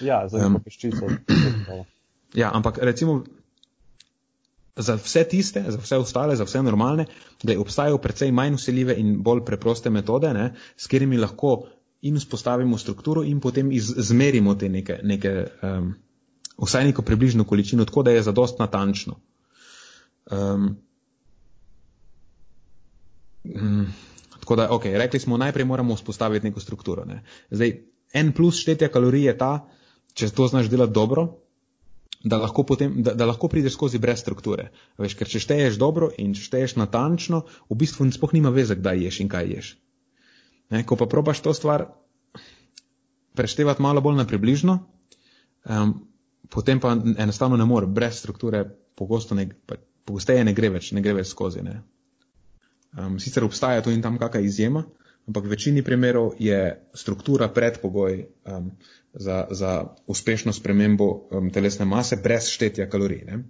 Ja, za um, peščico. ja, ampak recimo. Za vse tiste, za vse ostale, za vse normalne, da obstajajo precej manj usiljive in bolj preproste metode, ne, s katerimi lahko in vzpostavimo strukturo in potem izmerimo te neke, neke um, vsaj neko približno količino, tako da je zadost natančno. Um, um, tako da, ok, rekli smo, najprej moramo vzpostaviti neko strukturo. Ne. Zdaj, en plus štetja kalorij je ta, če to znaš delati dobro, da lahko, potem, da, da lahko prideš skozi brez strukture. Veš, ker če šteješ dobro in če šteješ natančno, v bistvu sploh nima veze, kdaj ješ in kaj ješ. Ne, ko pa probaš to stvar preštevati malo bolj na približno, um, potem pa enostavno ne more, brez strukture pogosto ne, pa, pogosteje ne gre več, ne gre več skozi. Ne. Um, sicer obstaja tu in tam kakšna izjema, ampak v večini primerov je struktura predpogoj um, za, za uspešno spremembo um, telesne mase brez štetja kalorij. Ne.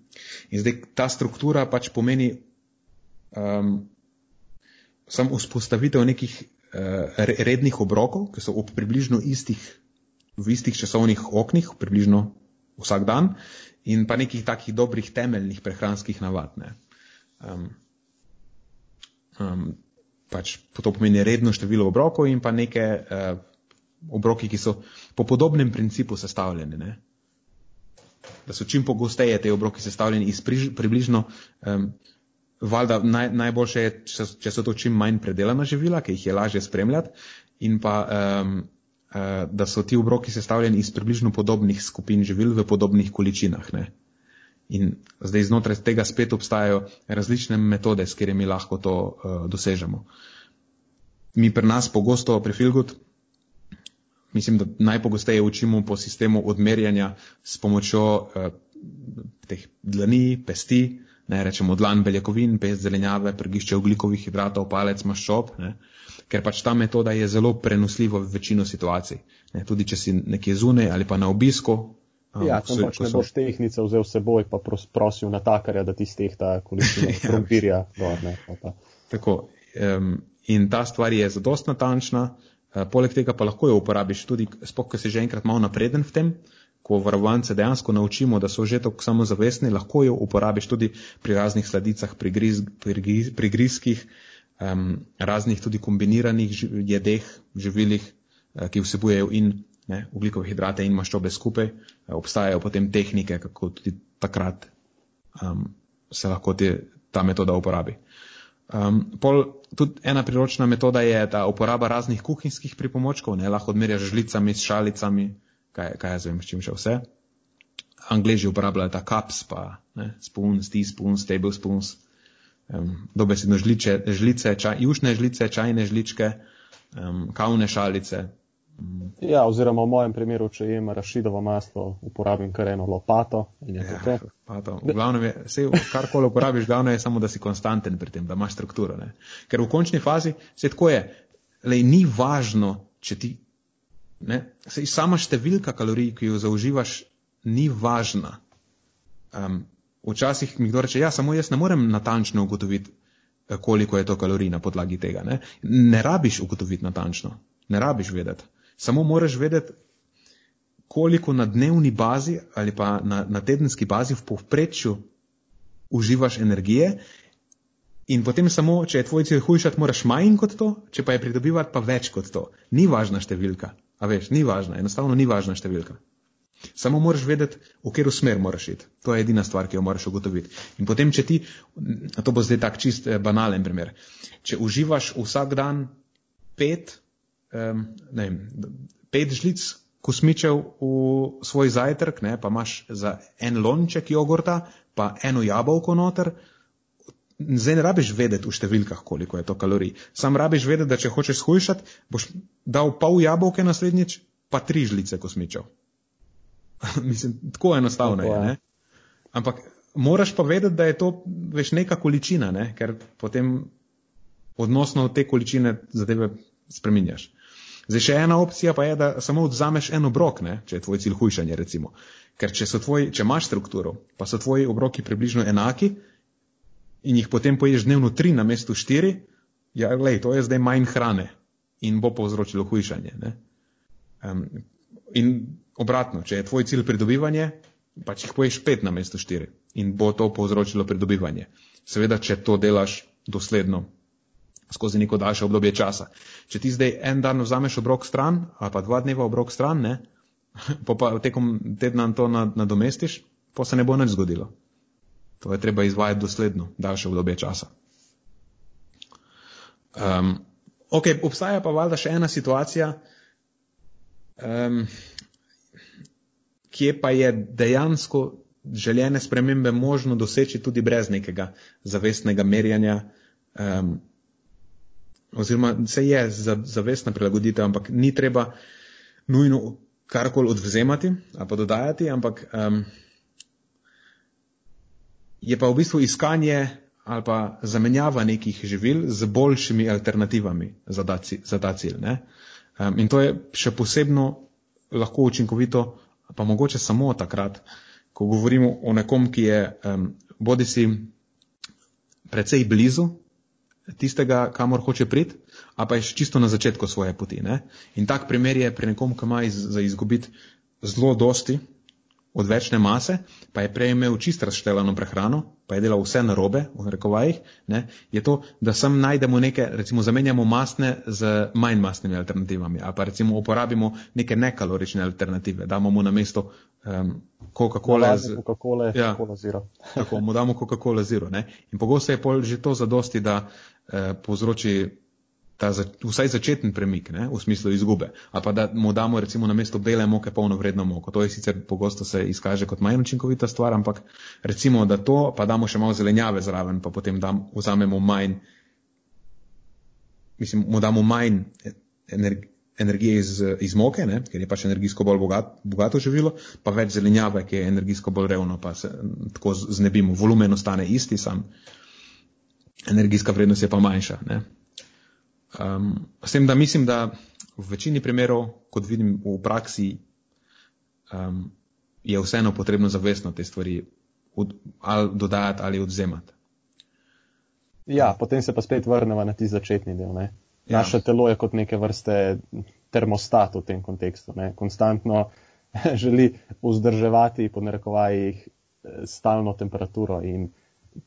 In zdaj ta struktura pač pomeni um, samo vzpostavitev nekih uh, rednih obrokov, ki so ob približno istih, v istih časovnih oknih, približno vsak dan, in pa nekih takih dobrih temeljnih prehranskih navad. Um, um, pač to pomeni redno število obrokov in pa neke uh, obroki, ki so po podobnem principu sestavljeni. Ne? Da so čim pogosteje te obroki sestavljeni iz približno um, valjda naj, najboljše je, če, če so to čim manj predelana živila, ki jih je lažje spremljati, in pa um, uh, da so ti obroki sestavljeni iz približno podobnih skupin živil v podobnih količinah. Ne? In zdaj znotraj tega spet obstajajo različne metode, s katerimi lahko to uh, dosežemo. Mi pri nas pogosto pri Filgut, mislim, da najpogosteje učimo po sistemu odmerjanja s pomočjo uh, teh dlani, pesti, ne rečemo dlan beljakovin, pest zelenjave, prgišče oglikovih hidratov, palec maščob, ne, ker pač ta metoda je zelo prenosljiva v večino situacij. Ne, tudi če si nekje zunaj ali pa na obisku. Um, ja, tam pač ne boš tehnice vzel seboj, pa pros, prosil natakarja, da ti stehta količino ja, krompirja. Tako. Um, in ta stvar je zadost natančna, uh, poleg tega pa lahko jo uporabiš tudi, spok, ko si že enkrat malo napreden v tem, ko varovance dejansko naučimo, da so že tako samozavestni, lahko jo uporabiš tudi pri raznih sladicah, pri, griz, pri, griz, pri grizkih, um, raznih tudi kombiniranih jedeh, živilih, uh, ki vsebujejo in ne, ugljikove hidrate in maščobe skupaj. Uh, obstajajo potem tehnike, kako tudi takrat um, se lahko te, ta metoda uporabi. Um, pol, tudi ena priročna metoda je ta uporaba raznih kuhinjskih pripomočkov, ne lahko odmerjaš žlicami, s šalicami, kaj, kaj jaz vem, s čim še vse. Angleži uporabljajo ta cups, pa ne, spoons, teaspoons, tablespoons, um, dobesedno žliče, žlice, čaj, jušne žlice, čajne žličke, um, kavne šalice, Ja, oziroma v mojem primeru, če jem rašidovo maslo, uporabim kar eno lopato. Ja, lopato. Glavno je, vse, karkoli uporabiš, glavno je samo, da si konstanten pri tem, da imaš strukturo. Ne? Ker v končni fazi se tako je, le ni važno, če ti, ne, sej, sama številka kalorij, ki jo zauživaš, ni važna. Um, včasih mi kdo reče, ja, samo jaz ne morem natančno ugotoviti, eh, koliko je to kalorij na podlagi tega. Ne, ne rabiš ugotoviti natančno, ne rabiš vedeti samo moraš vedeti, koliko na dnevni bazi ali pa na, na tedenski bazi v povprečju uživaš energije. In potem samo, če je tvoj cilj hujšati, moraš manj kot to, če pa je pridobivati, pa več kot to. Ni važna številka. A veš, ni važna, enostavno ni važna številka. Samo moraš vedeti, v katero smer moraš iti. To je edina stvar, ki jo moraš ugotoviti. In potem, če ti, to bo zdaj tak čist eh, banalen primer, če uživaš vsak dan pet um, ne vem, pet žlic kosmičev v svoj zajtrk, ne, pa imaš za en lonček jogurta, pa eno jabolko noter. Zdaj ne rabiš vedeti v številkah, koliko je to kalorij. Sam rabiš vedeti, da če hočeš shujšati, boš dal pol jabolke naslednjič, pa tri žlice kosmičev. Mislim, tako enostavno je. Ne? Ampak moraš pa vedeti, da je to veš neka količina, ne? ker potem odnosno od te količine zadeve spreminjaš. Zdaj, še ena opcija pa je, da samo odzameš en obrok, ne, če je tvoj cilj hujšanje, recimo. Ker če, tvoj, če imaš strukturo, pa so tvoji obroki približno enaki in jih potem poješ dnevno tri na mestu štiri, ja, lej, to je zdaj manj hrane in bo povzročilo hujšanje. Um, in obratno, če je tvoj cilj pridobivanje, pač jih poješ pet na mestu štiri in bo to povzročilo pridobivanje. Seveda, če to delaš dosledno skozi neko daljše obdobje časa. Če ti zdaj en dan vzameš obrok stran, ali pa dva dneva obrok stran, ne, pa, pa tekom tedna to nadomestiš, pa se ne bo nič zgodilo. To je treba izvajati dosledno, daljše obdobje časa. Um, ok, obstaja pa valjda še ena situacija, um, kje pa je dejansko željene spremembe možno doseči tudi brez nekega zavestnega merjanja um, oziroma se je zavestna prilagoditev, ampak ni treba nujno karkoli odvzemati ali pa dodajati, ampak um, je pa v bistvu iskanje ali pa zamenjava nekih živil z boljšimi alternativami za, da, za ta cilj. Um, in to je še posebno lahko učinkovito, pa mogoče samo takrat, ko govorimo o nekom, ki je um, bodi si precej blizu tistega, kamor hoče priti, a pa je čisto na začetku svoje poti. Ne? In tak primer je pri nekom, ki ima iz, za izgubiti zelo dosti odvečne mase, pa je prej imel čisto razštelano prehrano, pa je delal vse narobe, v rekovajih, ne? je to, da sem najdemo neke, recimo zamenjamo masne z manj masnimi alternativami, ali pa recimo uporabimo neke nekalorične alternative, damo mu na mesto um, Coca-Cola z Coca-Cola, ja, Coca-Cola Zero. tako, mu damo Coca-Cola Zero. Ne? In pogosto je pol že to zadosti, da eh, povzroči ta za, vsaj začeten premik ne, v smislu izgube. Ali pa da mu damo recimo na mesto bele moke polno vredno moko. To je sicer pogosto se izkaže kot manj učinkovita stvar, ampak recimo, da to, pa damo še malo zelenjave zraven, pa potem dam, vzamemo manj, mislim, mu damo manj energi, energije iz, iz moke, ne, ker je pač energijsko bolj bogat, bogato živilo, pa več zelenjave, ki je energijsko bolj revno, pa se tako znebimo. Volumen ostane isti, sam energijska vrednost je pa manjša. Ne. Um, s tem, da mislim, da v večini primerov, kot vidim v praksi, um, je vseeno potrebno zavestno te stvari od, ali dodajati ali odzemati. Ja, potem se pa spet vrnemo na ti začetni del. Ne? Ja. Naše ja. telo je kot neke vrste termostat v tem kontekstu. Ne? Konstantno želi vzdrževati po narekovajih stalno temperaturo in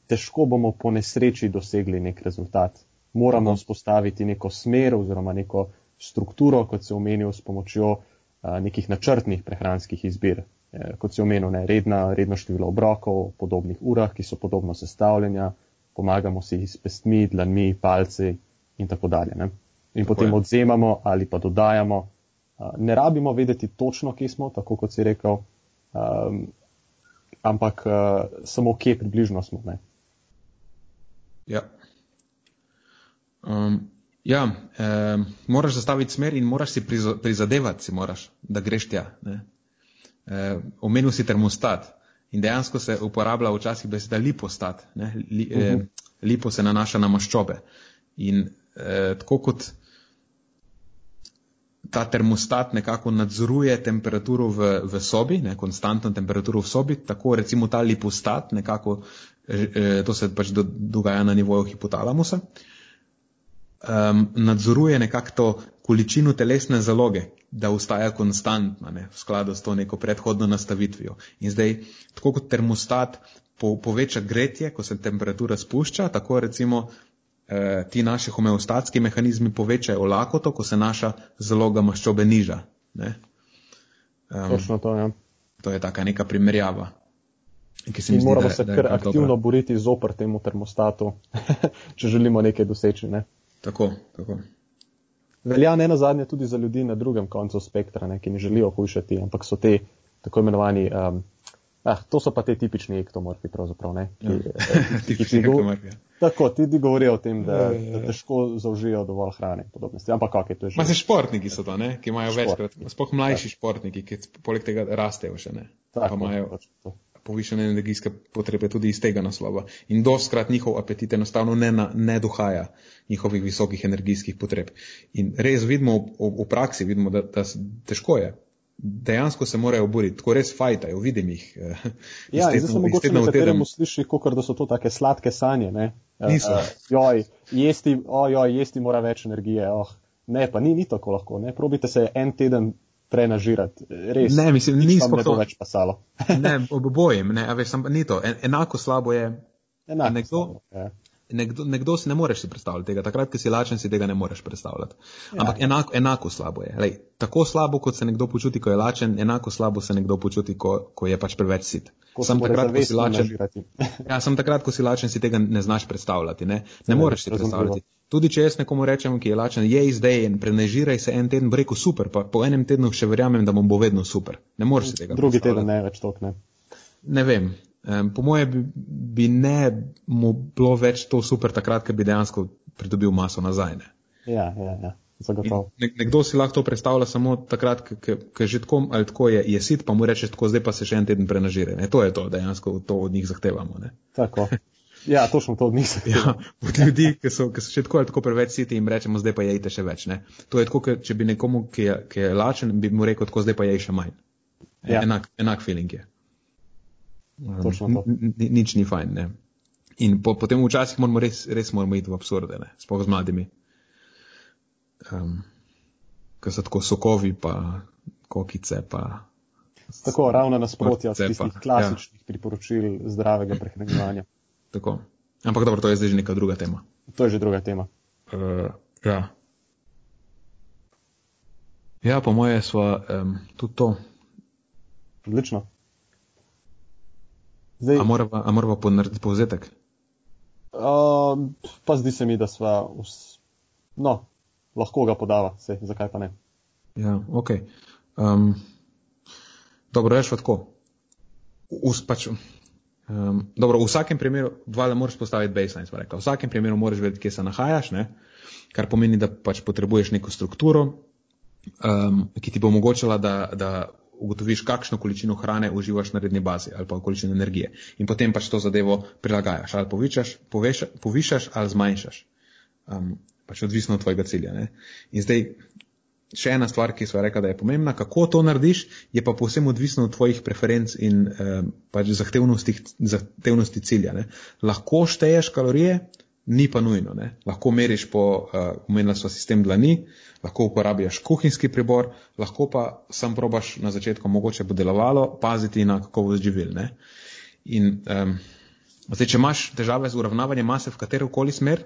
težko bomo po nesreči dosegli nek rezultat Moramo vzpostaviti neko smer oziroma neko strukturo, kot se omenil, s pomočjo a, nekih načrtnih prehranskih izbir. E, kot se omenil, ne, redna, redno število obrokov, podobnih urah, ki so podobno sestavljanja, pomagamo si s pestmi, dlanmi, palci in tako dalje. Ne. In tako potem je. odzemamo ali pa dodajamo. A, ne rabimo vedeti točno, kje smo, tako kot si rekel, a, ampak a, samo kje približno smo. Ne. Ja. Um, ja, eh, moraš zastaviti smer in moraš si prizadevati, si moraš, da greš tja. Eh, omenil si termostat in dejansko se uporablja včasih beseda lipostat. Li, eh, uh. -huh. Lipo se nanaša na maščobe. In eh, tako kot ta termostat nekako nadzoruje temperaturo v, v sobi, ne, konstantno temperaturo v sobi, tako recimo ta lipostat nekako Eh, to se pač do, dogaja na nivoju hipotalamusa, um, nadzoruje nekako to količino telesne zaloge, da ustaja konstantna ne, v skladu s to neko predhodno nastavitvijo. In zdaj, tako kot termostat po, poveča gretje, ko se temperatura spušča, tako recimo eh, ti naši homeostatski mehanizmi povečajo lakoto, ko se naša zaloga maščobe niža. Um, Točno to, ja. To je taka neka primerjava. In zdi, moramo da, se kar aktivno dobra. boriti zopr temu termostatu, če želimo nekaj doseči. Ne? Tako, tako. Velja ne na zadnje tudi za ljudi na drugem koncu spektra, ne, ki ne želijo hujšati, ampak so te tako imenovani. Um, Ah, to so pa te tipični ektomorfi, pravzaprav. Ne, ki, ja. Eh, tipični ektomorfi. Ja. Tako, ti, govorijo o tem, da, ja, ja, ja. da težko zaužijo dovolj hrane in podobne stvari. Ampak kak je to že? Ma se športniki so to, ne, ki imajo Šport. večkrat, spoh mlajši ja. športniki, ki poleg tega rastejo še ne. Tako, pa imajo povišene energijske potrebe tudi iz tega naslova. In doskrat njihov apetit enostavno ne, na, ne dohaja njihovih visokih energijskih potreb. In res vidimo v, v praksi, vidimo, da, da težko je. Dejansko se morajo boriti, tako res fajtajo, vidim jih. Eh, ja, zdaj se mogoče nekateremu sliši, kot da so to take sladke sanje. Ne? Eh, Niso. Uh, joj, jesti, ojoj, jesti mora več energije. Oh. Ne, pa ni, ni tako lahko. Ne? Probite se en teden prenažirati. Res, ne, mislim, ni to to več pasalo. ne, obojim, ne, veš, sam, ni to. En, enako slabo je. Enako nekdo, slabo, ja. Nekdo, nekdo si ne moreš si predstavljati tega, takrat, ko si lačen, si tega ne moreš predstavljati. Ja, Ampak ja. enako, enako slabo je. Lej, tako slabo, kot se nekdo počuti, ko je lačen, enako slabo se nekdo počuti, ko, ko je pač preveč sit. Sam takrat, ko si lačen, ja, sem takrat, ko si lačen, si tega ne znaš predstavljati. Ne, ne moreš si predstavljati. Tudi če jaz nekomu rečem, ki je lačen, je zdaj in prenežiraj se en teden, rekel super, pa po enem tednu še verjamem, da bom bo vedno super. Ne moreš si tega. Drugi teden ne več tok, ne. Ne vem. Um, po moje bi, bi ne mu bilo več to super takrat, ker bi dejansko pridobil maso nazaj. Ne. Ja, ja, ja. Zagotovo. Nek, nekdo si lahko to predstavlja samo takrat, ker že tako ali tako je, je sit, pa mu rečeš tako, zdaj pa se še en teden prenažire. To je to, dejansko to od njih zahtevamo. Ne. Tako. Ja, točno to nisem. Ja, od ljudi, ki so, ki so še tako ali tako preveč siti, jim rečemo, zdaj pa jejte še več. Ne? To je tako, če bi nekomu, ki je, ki je lačen, bi mu rekel, tako zdaj pa jej še manj. Ja. Enak, enak feeling je. Um, nič ni fajn. Ne? In po, potem včasih moramo res, res moramo iti v absurde, sploh z mladimi. Um, Ker so tako sokovi, pa kokice, pa. Tako, ravno nasprotja od tistih ja. klasičnih ja. priporočil zdravega prehranjevanja. Tako. Ampak dobro, to je zdaj že neka druga tema. To je že druga tema. Uh, ja. Ja, po moje smo um, tudi to. Odlično. Zdaj, a moramo mora ponarediti povzetek? Uh, pa zdi se mi, da sva, vs... no, lahko ga podava, se, zakaj pa ne. Ja, ok. Um, dobro, rečemo tako. Us, pač, Um, dobro, v vsakem primeru, valjda moraš postaviti baseline, smo rekli. V vsakem primeru moraš vedeti, kje se nahajaš, ne? kar pomeni, da pač potrebuješ neko strukturo, um, ki ti bo omogočala, da, da ugotoviš, kakšno količino hrane uživaš na redni bazi ali pa količino energije. In potem pač to zadevo prilagajaš, ali povišaš, povišaš ali zmanjšaš. Um, pač odvisno od tvojega cilja. Ne? In zdaj, še ena stvar, ki smo rekli, da je pomembna, kako to narediš, je pa povsem odvisno od tvojih preferenc in eh, pač zahtevnosti, zahtevnosti cilja. Ne. Lahko šteješ kalorije, ni pa nujno. Ne. Lahko meriš po, uh, omenila smo sistem dlani, lahko uporabljaš kuhinjski pribor, lahko pa sam probaš na začetku, mogoče bo delovalo, paziti na kakovost živil. Ne. In um, zdaj, če imaš težave z uravnavanjem mase v katero koli smer,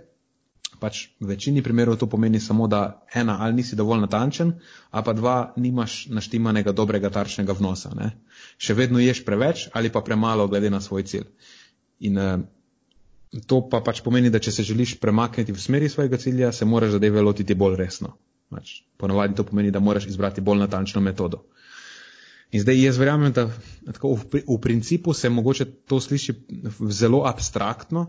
pač v večini primerov to pomeni samo, da ena ali nisi dovolj natančen, a pa dva nimaš naštimanega dobrega tarčnega vnosa. Ne? Še vedno ješ preveč ali pa premalo glede na svoj cilj. In uh, to pa pač pomeni, da če se želiš premakniti v smeri svojega cilja, se moraš zadeve lotiti bolj resno. Pač, ponovadi to pomeni, da moraš izbrati bolj natančno metodo. In zdaj jaz verjamem, da tako, v, v principu se mogoče to sliši zelo abstraktno,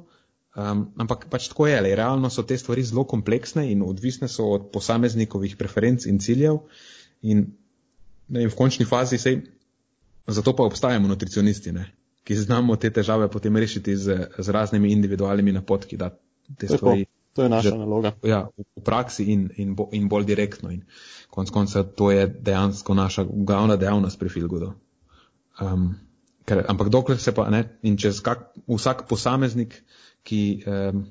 um, ampak pač tako je, le realno so te stvari zelo kompleksne in odvisne so od posameznikovih preferenc in ciljev. In, ne, in v končni fazi sej, zato pa obstajamo nutricionisti, ne, ki znamo te težave potem rešiti z, z raznimi individualnimi napotki, da te stvari. Tako. To je naša že, naloga. Ja, v, v praksi in, in, bo, in bolj direktno. In konc konca to je dejansko naša glavna dejavnost pri Filgudu. Um, ker, ampak dokler se pa ne, in čez kak, vsak posameznik, ki um,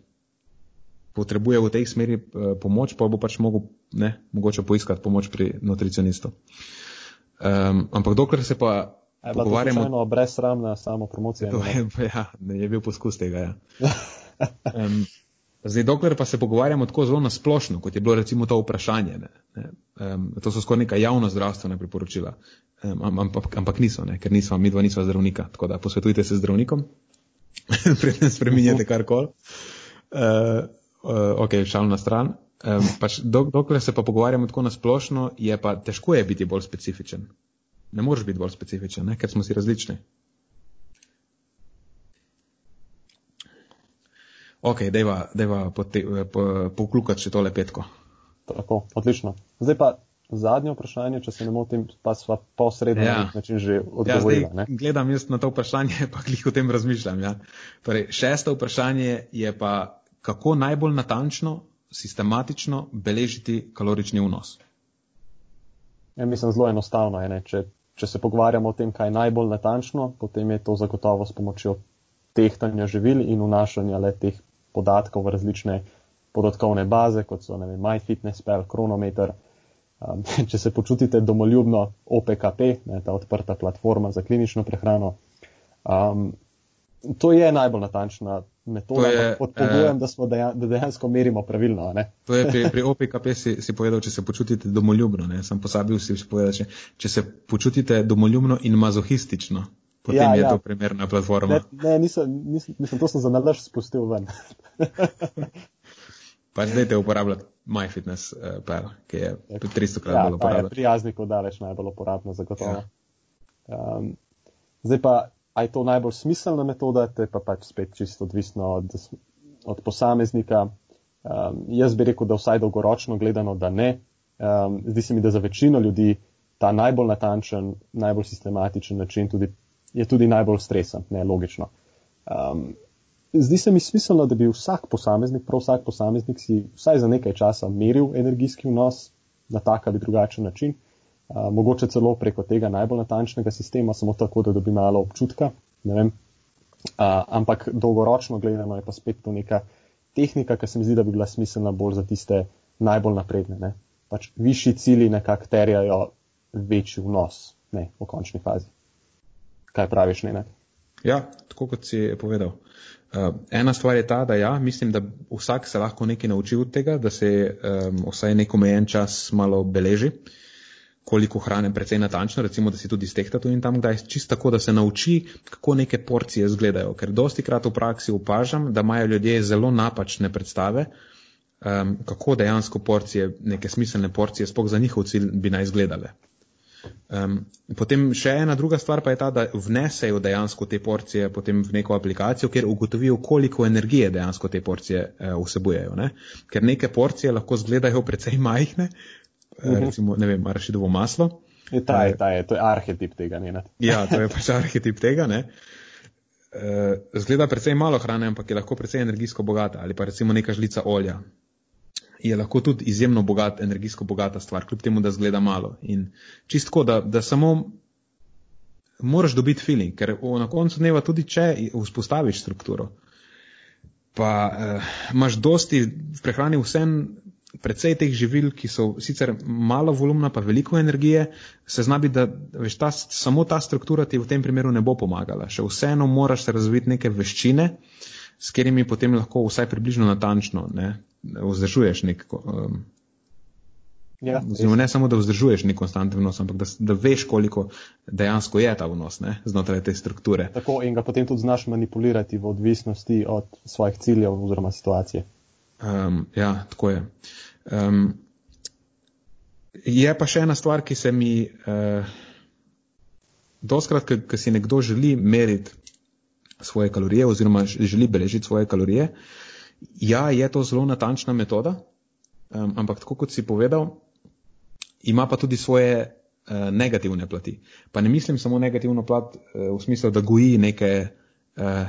potrebuje v tej smeri uh, pomoč, pa bo pač mogel, ne, mogoče poiskati pomoč pri nutricionistu. Um, ampak dokler se pa. Je pogovarjamo... to brezsramna samo promocija? To je, ja, je bil poskus tega, ja. um, Zdaj, dokler pa se pogovarjamo tako zelo nasplošno, kot je bilo recimo to vprašanje, ne, ne, um, to so skoraj neka javno zdravstvena priporočila, um, ampak, ampak niso, ne, ker nismo, mi dva nismo zdravnika, tako da posvetujte se zdravnikom, preden spreminjate karkoli. Uh, uh, ok, šal na stran. Um, pač dok, dokler se pa pogovarjamo tako nasplošno, je pa težko je biti bolj specifičen. Ne moreš biti bolj specifičen, ne, ker smo si različni. Ok, dejva, dejva poklukati po, še tole petko. Tako, odlično. Zdaj pa zadnje vprašanje, če se ne motim, pa sva posredno ja. na način že odgovorila. Ja, zdaj, gledam jaz na to vprašanje, pa klih o tem razmišljam. Ja. Torej, šesto vprašanje je pa, kako najbolj natančno, sistematično beležiti kalorični vnos. Ja, mislim, zelo enostavno je. Če, če se pogovarjamo o tem, kaj je najbolj natančno, potem je to zagotovo s pomočjo tehtanja živil in vnašanja le teh podatkov v različne podatkovne baze, kot so vem, MyFitnessPal, Chronometer. Um, če se počutite domoljubno, OPKP, ne, ta odprta platforma za klinično prehrano. Um, to je najbolj natančna metoda, je, pod pogojem, eh, da, dejan, da dejansko merimo pravilno. To je pri, pri OPKP si, si povedal, če se počutite domoljubno. Ne, sem posabil si povedal, če, če se počutite domoljubno in mazohistično. Potem ja, je ja. to primerna platforma. Ne, ne nisem, nisem, mislim, to sem za nalaž spustil ven. pa zdaj te uporabljati MyFitnessPal, uh, ki je 300 krat ja, bolj uporaben. Prijaznik daleč najbolj uporabno, zagotovo. Ja. Um, zdaj pa, a je to najbolj smiselna metoda, to je pa pač spet čisto odvisno od, od posameznika. Um, jaz bi rekel, da vsaj dolgoročno gledano, da ne. Um, zdi se mi, da za večino ljudi ta najbolj natančen, najbolj sistematičen način tudi je tudi najbolj stresen, ne logično. Um, zdi se mi smiselno, da bi vsak posameznik, prav vsak posameznik si vsaj za nekaj časa meril energijski vnos na tak ali drugačen način, uh, mogoče celo preko tega najbolj natančnega sistema, samo tako, da dobi malo občutka. Uh, ampak dolgoročno gledano je pa spet to neka tehnika, ki se mi zdi, da bi bila smiselna bolj za tiste najbolj napredne. Ne? Pač višji cili nekako terjajo večji vnos ne, v končni fazi. Kaj praviš, ne? Ja, tako kot si povedal. Uh, ena stvar je ta, da ja, mislim, da vsak se lahko nekaj nauči od tega, da se um, vsaj nek omejen čas malo beleži, koliko hrane precej natančno, recimo, da si tudi stehta tu in tam, da je čisto tako, da se nauči, kako neke porcije izgledajo. Ker dosti krat v praksi opažam, da imajo ljudje zelo napačne predstave, um, kako dejansko porcije, neke smiselne porcije, spok za njihov cilj bi naj izgledale. Um, potem še ena druga stvar pa je ta, da vnesejo dejansko te porcije potem v neko aplikacijo, kjer ugotovijo, koliko energije dejansko te porcije uh, vsebujejo. Ne? Ker neke porcije lahko zgledajo precej majhne, uh -huh. recimo, ne vem, arašidovo maslo. Je ta, je, ta je, to je arhetip tega, ne? ja, to je pač arhetip tega, ne. Uh, zgleda precej malo hrane, ampak je lahko precej energijsko bogata ali pa recimo neka žlica olja je lahko tudi izjemno bogat, energijsko bogata stvar, kljub temu, da zgleda malo. In čistko, da, da samo moraš dobiti feeling, ker na koncu dneva tudi, če vzpostaviš strukturo, pa eh, imaš dosti v prehrani vsem. Predvsej teh živil, ki so sicer malo volumna, pa veliko energije, se zna biti, da veš, ta, samo ta struktura ti v tem primeru ne bo pomagala. Še vseeno moraš razviti neke veščine, s katerimi potem lahko vsaj približno natančno ne, vzdržuješ nek. Um, Ja, ne samo, da vzdržuješ nek konstanten vnos, ampak da, da veš, koliko dejansko je ta vnos ne, znotraj te strukture. Tako in ga potem tudi znaš manipulirati v odvisnosti od svojih ciljev oziroma situacije. Um, ja, tako je. Um, je pa še ena stvar, ki se mi. Uh, Doskrat, ko si nekdo želi meriti svoje kalorije oziroma želi beležiti svoje kalorije, ja, je to zelo natančna metoda, um, ampak tako kot si povedal, ima pa tudi svoje uh, negativne plati. Pa ne mislim samo negativno plat uh, v smislu, da goji neke, uh,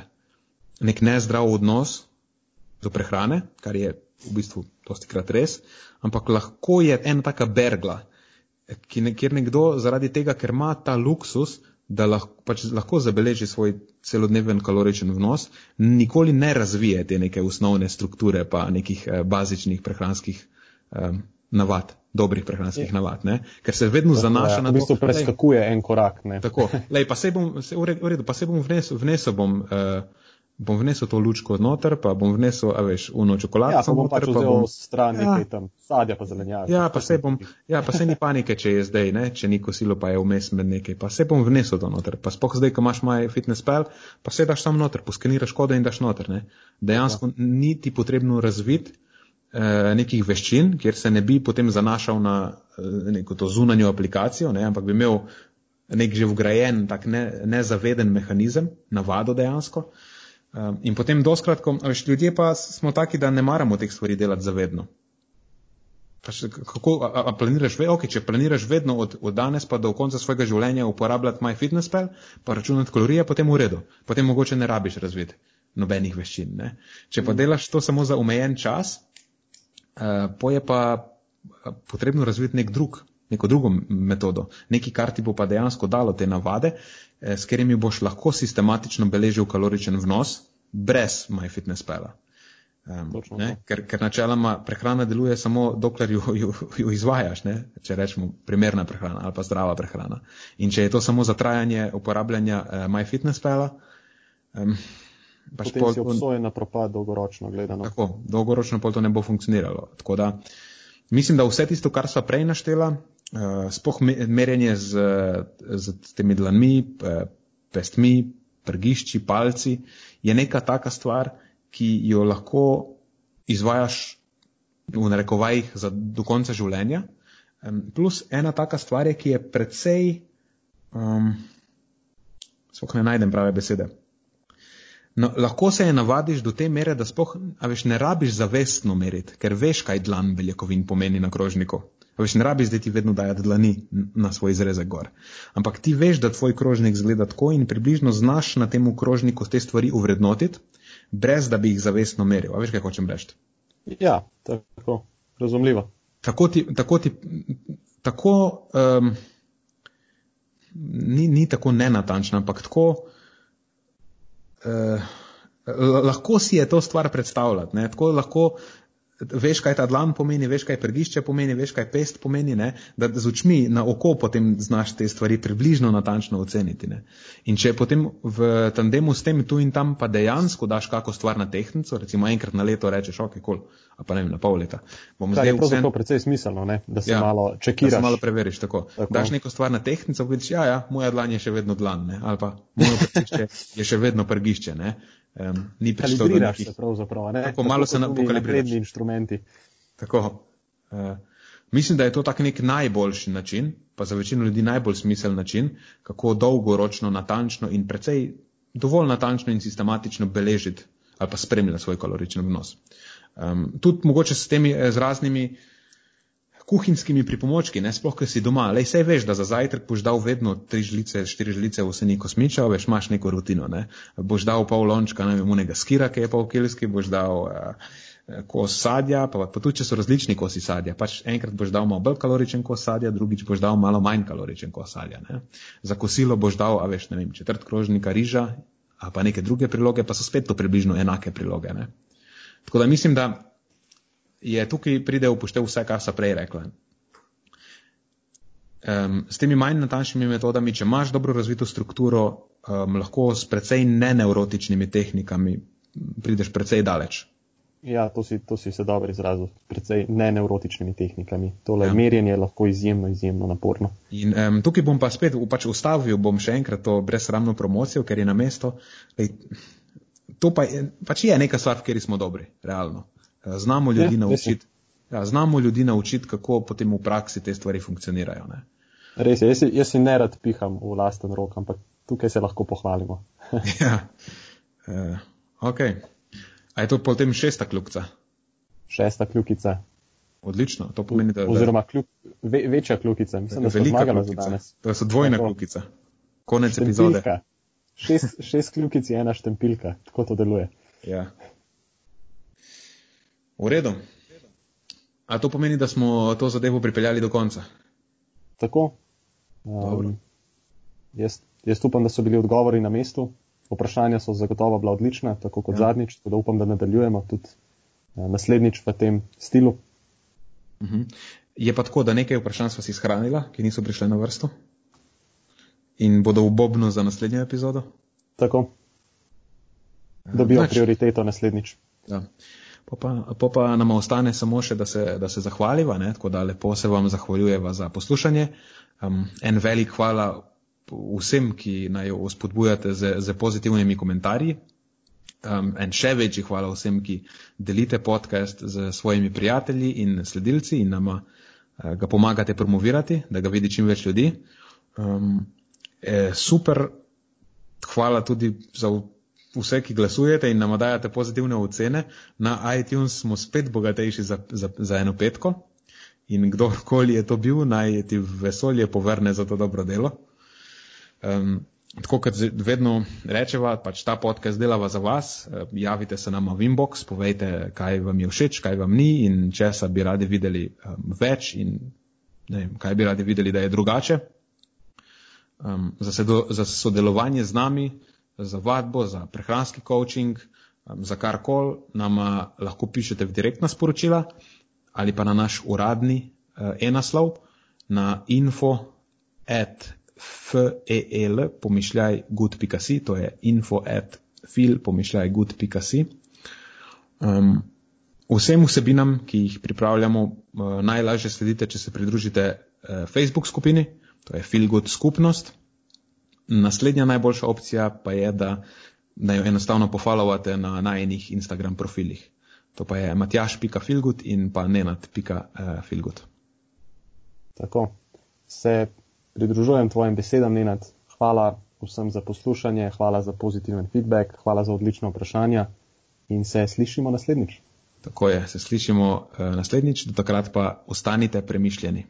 nek nezdrav odnos do prehrane, kar je v bistvu dosti krat res, ampak lahko je ena taka bergla, ne, kjer nekdo zaradi tega, ker ima ta luksus, da lahko, pač lahko zabeleži svoj celodneven kaloričen vnos, nikoli ne razvije te neke osnovne strukture pa nekih eh, bazičnih prehranskih eh, navad dobrih prehranskih je. navad, ne? ker se vedno tako, zanaša ja, na to. V bistvu preskakuje lej, en korak. Ne? Tako, lej, pa se bom, se, v redu, pa se bom vnesel, vnesel bom, uh, bom vnesel to lučko noter, pa bom vnesel, a veš, uno čokolado. Ja, pa bom pač vzel bom... stran nekaj ja. tam, sadja pa zelenjava. Ja, pa se bom, ja, pa se ni panike, če je zdaj, ne, če ni kosilo, pa je vmes med nekaj, pa se bom vnesel to noter, pa spoh zdaj, ko imaš moj fitness pel, pa se daš tam noter, poskeniraš kode in daš noter, ne. Dejansko ja. ni ti potrebno razviti Eh, nekih veščin, kjer se ne bi potem zanašal na eh, neko to zunanjo aplikacijo, ne, ampak bi imel nek že vgrajen, tak ne, nezaveden mehanizem, navado dejansko. Um, in potem doskratko, veš, ljudje pa smo taki, da ne maramo teh stvari delati zavedno. Pač, kako, a, a planiraš, okay, če planiraš vedno od, od danes pa do konca svojega življenja uporabljati MyFitnessPal, pa računati kalorije, potem v redu. Potem mogoče ne rabiš razviti nobenih veščin. Ne? Če pa mm. delaš to samo za omejen čas, Eh, po je pa eh, potrebno razviti nek drug, neko drugo metodo, nekaj, kar ti bo pa dejansko dalo te navade, s katerimi boš lahko sistematično beležil kaloričen vnos brez MyFitnessPala. Um, ker, ker načeloma prehrana deluje samo dokler jo, jo, jo izvajaš, ne? če rečemo primerna prehrana ali pa zdrava prehrana. In če je to samo za trajanje uporabljanja uh, MyFitnessPala, um, pač potem pol, si obsojen na propad dolgoročno gledano. Tako, dolgoročno pol to ne bo funkcioniralo. Tako da mislim, da vse tisto, kar sva prej naštela, spoh merjenje z, z temi dlanmi, pestmi, prgišči, palci, je neka taka stvar, ki jo lahko izvajaš v narekovajih za do konca življenja. Plus ena taka stvar je, ki je precej, um, spoh ne najdem prave besede. No, lahko se je navadiš do te mere, da spoh, veš, ne rabiš zavestno meriti, ker veš, kaj dlan beljakovin pomeni na krožniku. Veš, ne rabiš zdaj ti vedno dajati dlani na svoj izrezek gor. Ampak ti veš, da tvoj krožnik zgleda tako in približno znaš na tem krožniku te stvari uvrednotiti, brez da bi jih zavestno meril. A veš, kaj hočem reči? Ja, tako, razumljivo. Tako ti, tako ti, tako, um, ni, ni tako nenatančno, ampak tako, uh, lahko si je to stvar predstavljati. Ne? Tako lahko veš, kaj ta dlan pomeni, veš, kaj prgišče pomeni, veš, kaj pest pomeni, ne? da z očmi na oko potem znaš te stvari približno natančno oceniti. Ne? In če potem v tandemu s tem tu in tam pa dejansko daš kako stvar na tehnico, recimo enkrat na leto rečeš, ok, kol, a pa ne vem, na pol leta. Bom zdaj vse. To je precej smiselno, ne? da se ja, malo čekiraš. Da se malo preveriš, tako. tako. Daš neko stvar na tehnico, vidiš, ja, ja, moja dlan je še vedno dlan, ne? ali pa moje prgišče je še vedno prgišče. Ne? Um, ni prišlo do se pravzaprav ne. Tako malo se nam pokalibriraš. inštrumenti. Tako. Uh, mislim, da je to tak nek najboljši način, pa za večino ljudi najbolj smisel način, kako dolgoročno, natančno in precej dovolj natančno in sistematično beležiti ali pa spremljati svoj kalorični vnos. Um, tudi mogoče s temi eh, z raznimi kuhinjskimi pripomočki, ne sploh, ker si doma. Lej, sej veš, da za zajtrk boš dal vedno tri žlice, štiri žlice vseni kosmiča, veš, imaš neko rutino, ne. Boš dal pol lončka, ne vem, unega skira, ki je pol kilski, boš dal uh, kos sadja, pa, pa tudi, če so različni kosi sadja, pač enkrat boš dal malo bolj kaloričen kos sadja, drugič boš dal malo manj kaloričen kos sadja, ne. Za kosilo boš dal, a veš, ne vem, četrt krožnika riža, a pa neke druge priloge, pa so spet to približno enake priloge, ne. Tako da mislim, da je tukaj pride upoštev vse, kar so prej rekla. Um, s temi manj natančnimi metodami, če imaš dobro razvito strukturo, um, lahko s precej neneurotičnimi tehnikami prideš precej daleč. Ja, to si, to si se dobro izrazil, predvsej ne nevrotičnimi tehnikami. Tole ja. merjenje je lahko izjemno, izjemno naporno. In um, tukaj bom pa spet pač ustavil, bom še enkrat to brezsramno promocijo, ker je na mesto. Lej, to pa je, pač je neka stvar, v kateri smo dobri, realno. Eh, znamo ljudi ja, naučiti. Ja, znamo ljudi naučiti, kako potem v praksi te stvari funkcionirajo. Ne? Res je, jaz, jaz si ne rad piham v lasten rok, ampak tukaj se lahko pohvalimo. ja, uh, ok. A je to potem šesta kljukica? Šesta kljukica. Odlično, to pomeni, da. Oziroma, kljub, ve, večja kljukica, mislim, da je zmagala za danes. To so dvojna tako. kljukica. Konec štempilka. epizode. Šest, šest kljukic je ena štempilka, tako to deluje. Ja. V redu. A to pomeni, da smo to zadevo pripeljali do konca? Tako. Um, jaz, jaz upam, da so bili odgovori na mestu vprašanja so zagotovo bila odlična, tako kot ja. zadnjič, tako da upam, da nadaljujemo tudi uh, naslednjič v tem stilu. Mhm. Je pa tako, da nekaj vprašanj smo si shranila, ki niso prišle na vrsto in bodo v Bobnu za naslednjo epizodo. Tako. Dobijo Nač. prioriteto naslednjič. Ja. Po pa, po pa nam ostane samo še, da se, da se zahvaliva, ne? tako da lepo se vam zahvaljujeva za poslušanje. Um, en velik hvala vsem, ki naj jo spodbujate z, z pozitivnimi komentarji. Um, en še večji hvala vsem, ki delite podcast z svojimi prijatelji in sledilci in nama uh, ga pomagate promovirati, da ga vidi čim več ljudi. Um, e, super, hvala tudi za vse, ki glasujete in nam dajate pozitivne ocene. Na iTunes smo spet bogatejši za, za, za eno petko in kdorkoli je to bil, naj ti vesolje povrne za to dobro delo. Um, tako kot vedno rečeva, pač ta podcast delava za vas, javite se nam v inbox, povejte, kaj vam je všeč, kaj vam ni in česa bi radi videli um, več in ne, kaj bi radi videli, da je drugače. Um, za, sedo, za sodelovanje z nami, za vadbo, za prehranski coaching, um, za karkoli nam lahko pišete v direktna sporočila ali pa na naš uradni uh, e-naslov na info at fel, pomišljaj good.si, to je info at fil, pomišljaj good.si. Um, vsem vsebinam, ki jih pripravljamo, uh, najlažje sledite, če se pridružite uh, Facebook skupini, to je Feel Good skupnost. Naslednja najboljša opcija pa je, da, da jo enostavno pofollowate na najnih Instagram profilih. To pa je matjaš.filgut in pa nenad.filgut. Tako. Se pridružujem tvojim besedam, Nenad. Hvala vsem za poslušanje, hvala za pozitiven feedback, hvala za odlično vprašanje in se slišimo naslednjič. Tako je, se slišimo uh, naslednjič, do takrat pa ostanite premišljeni.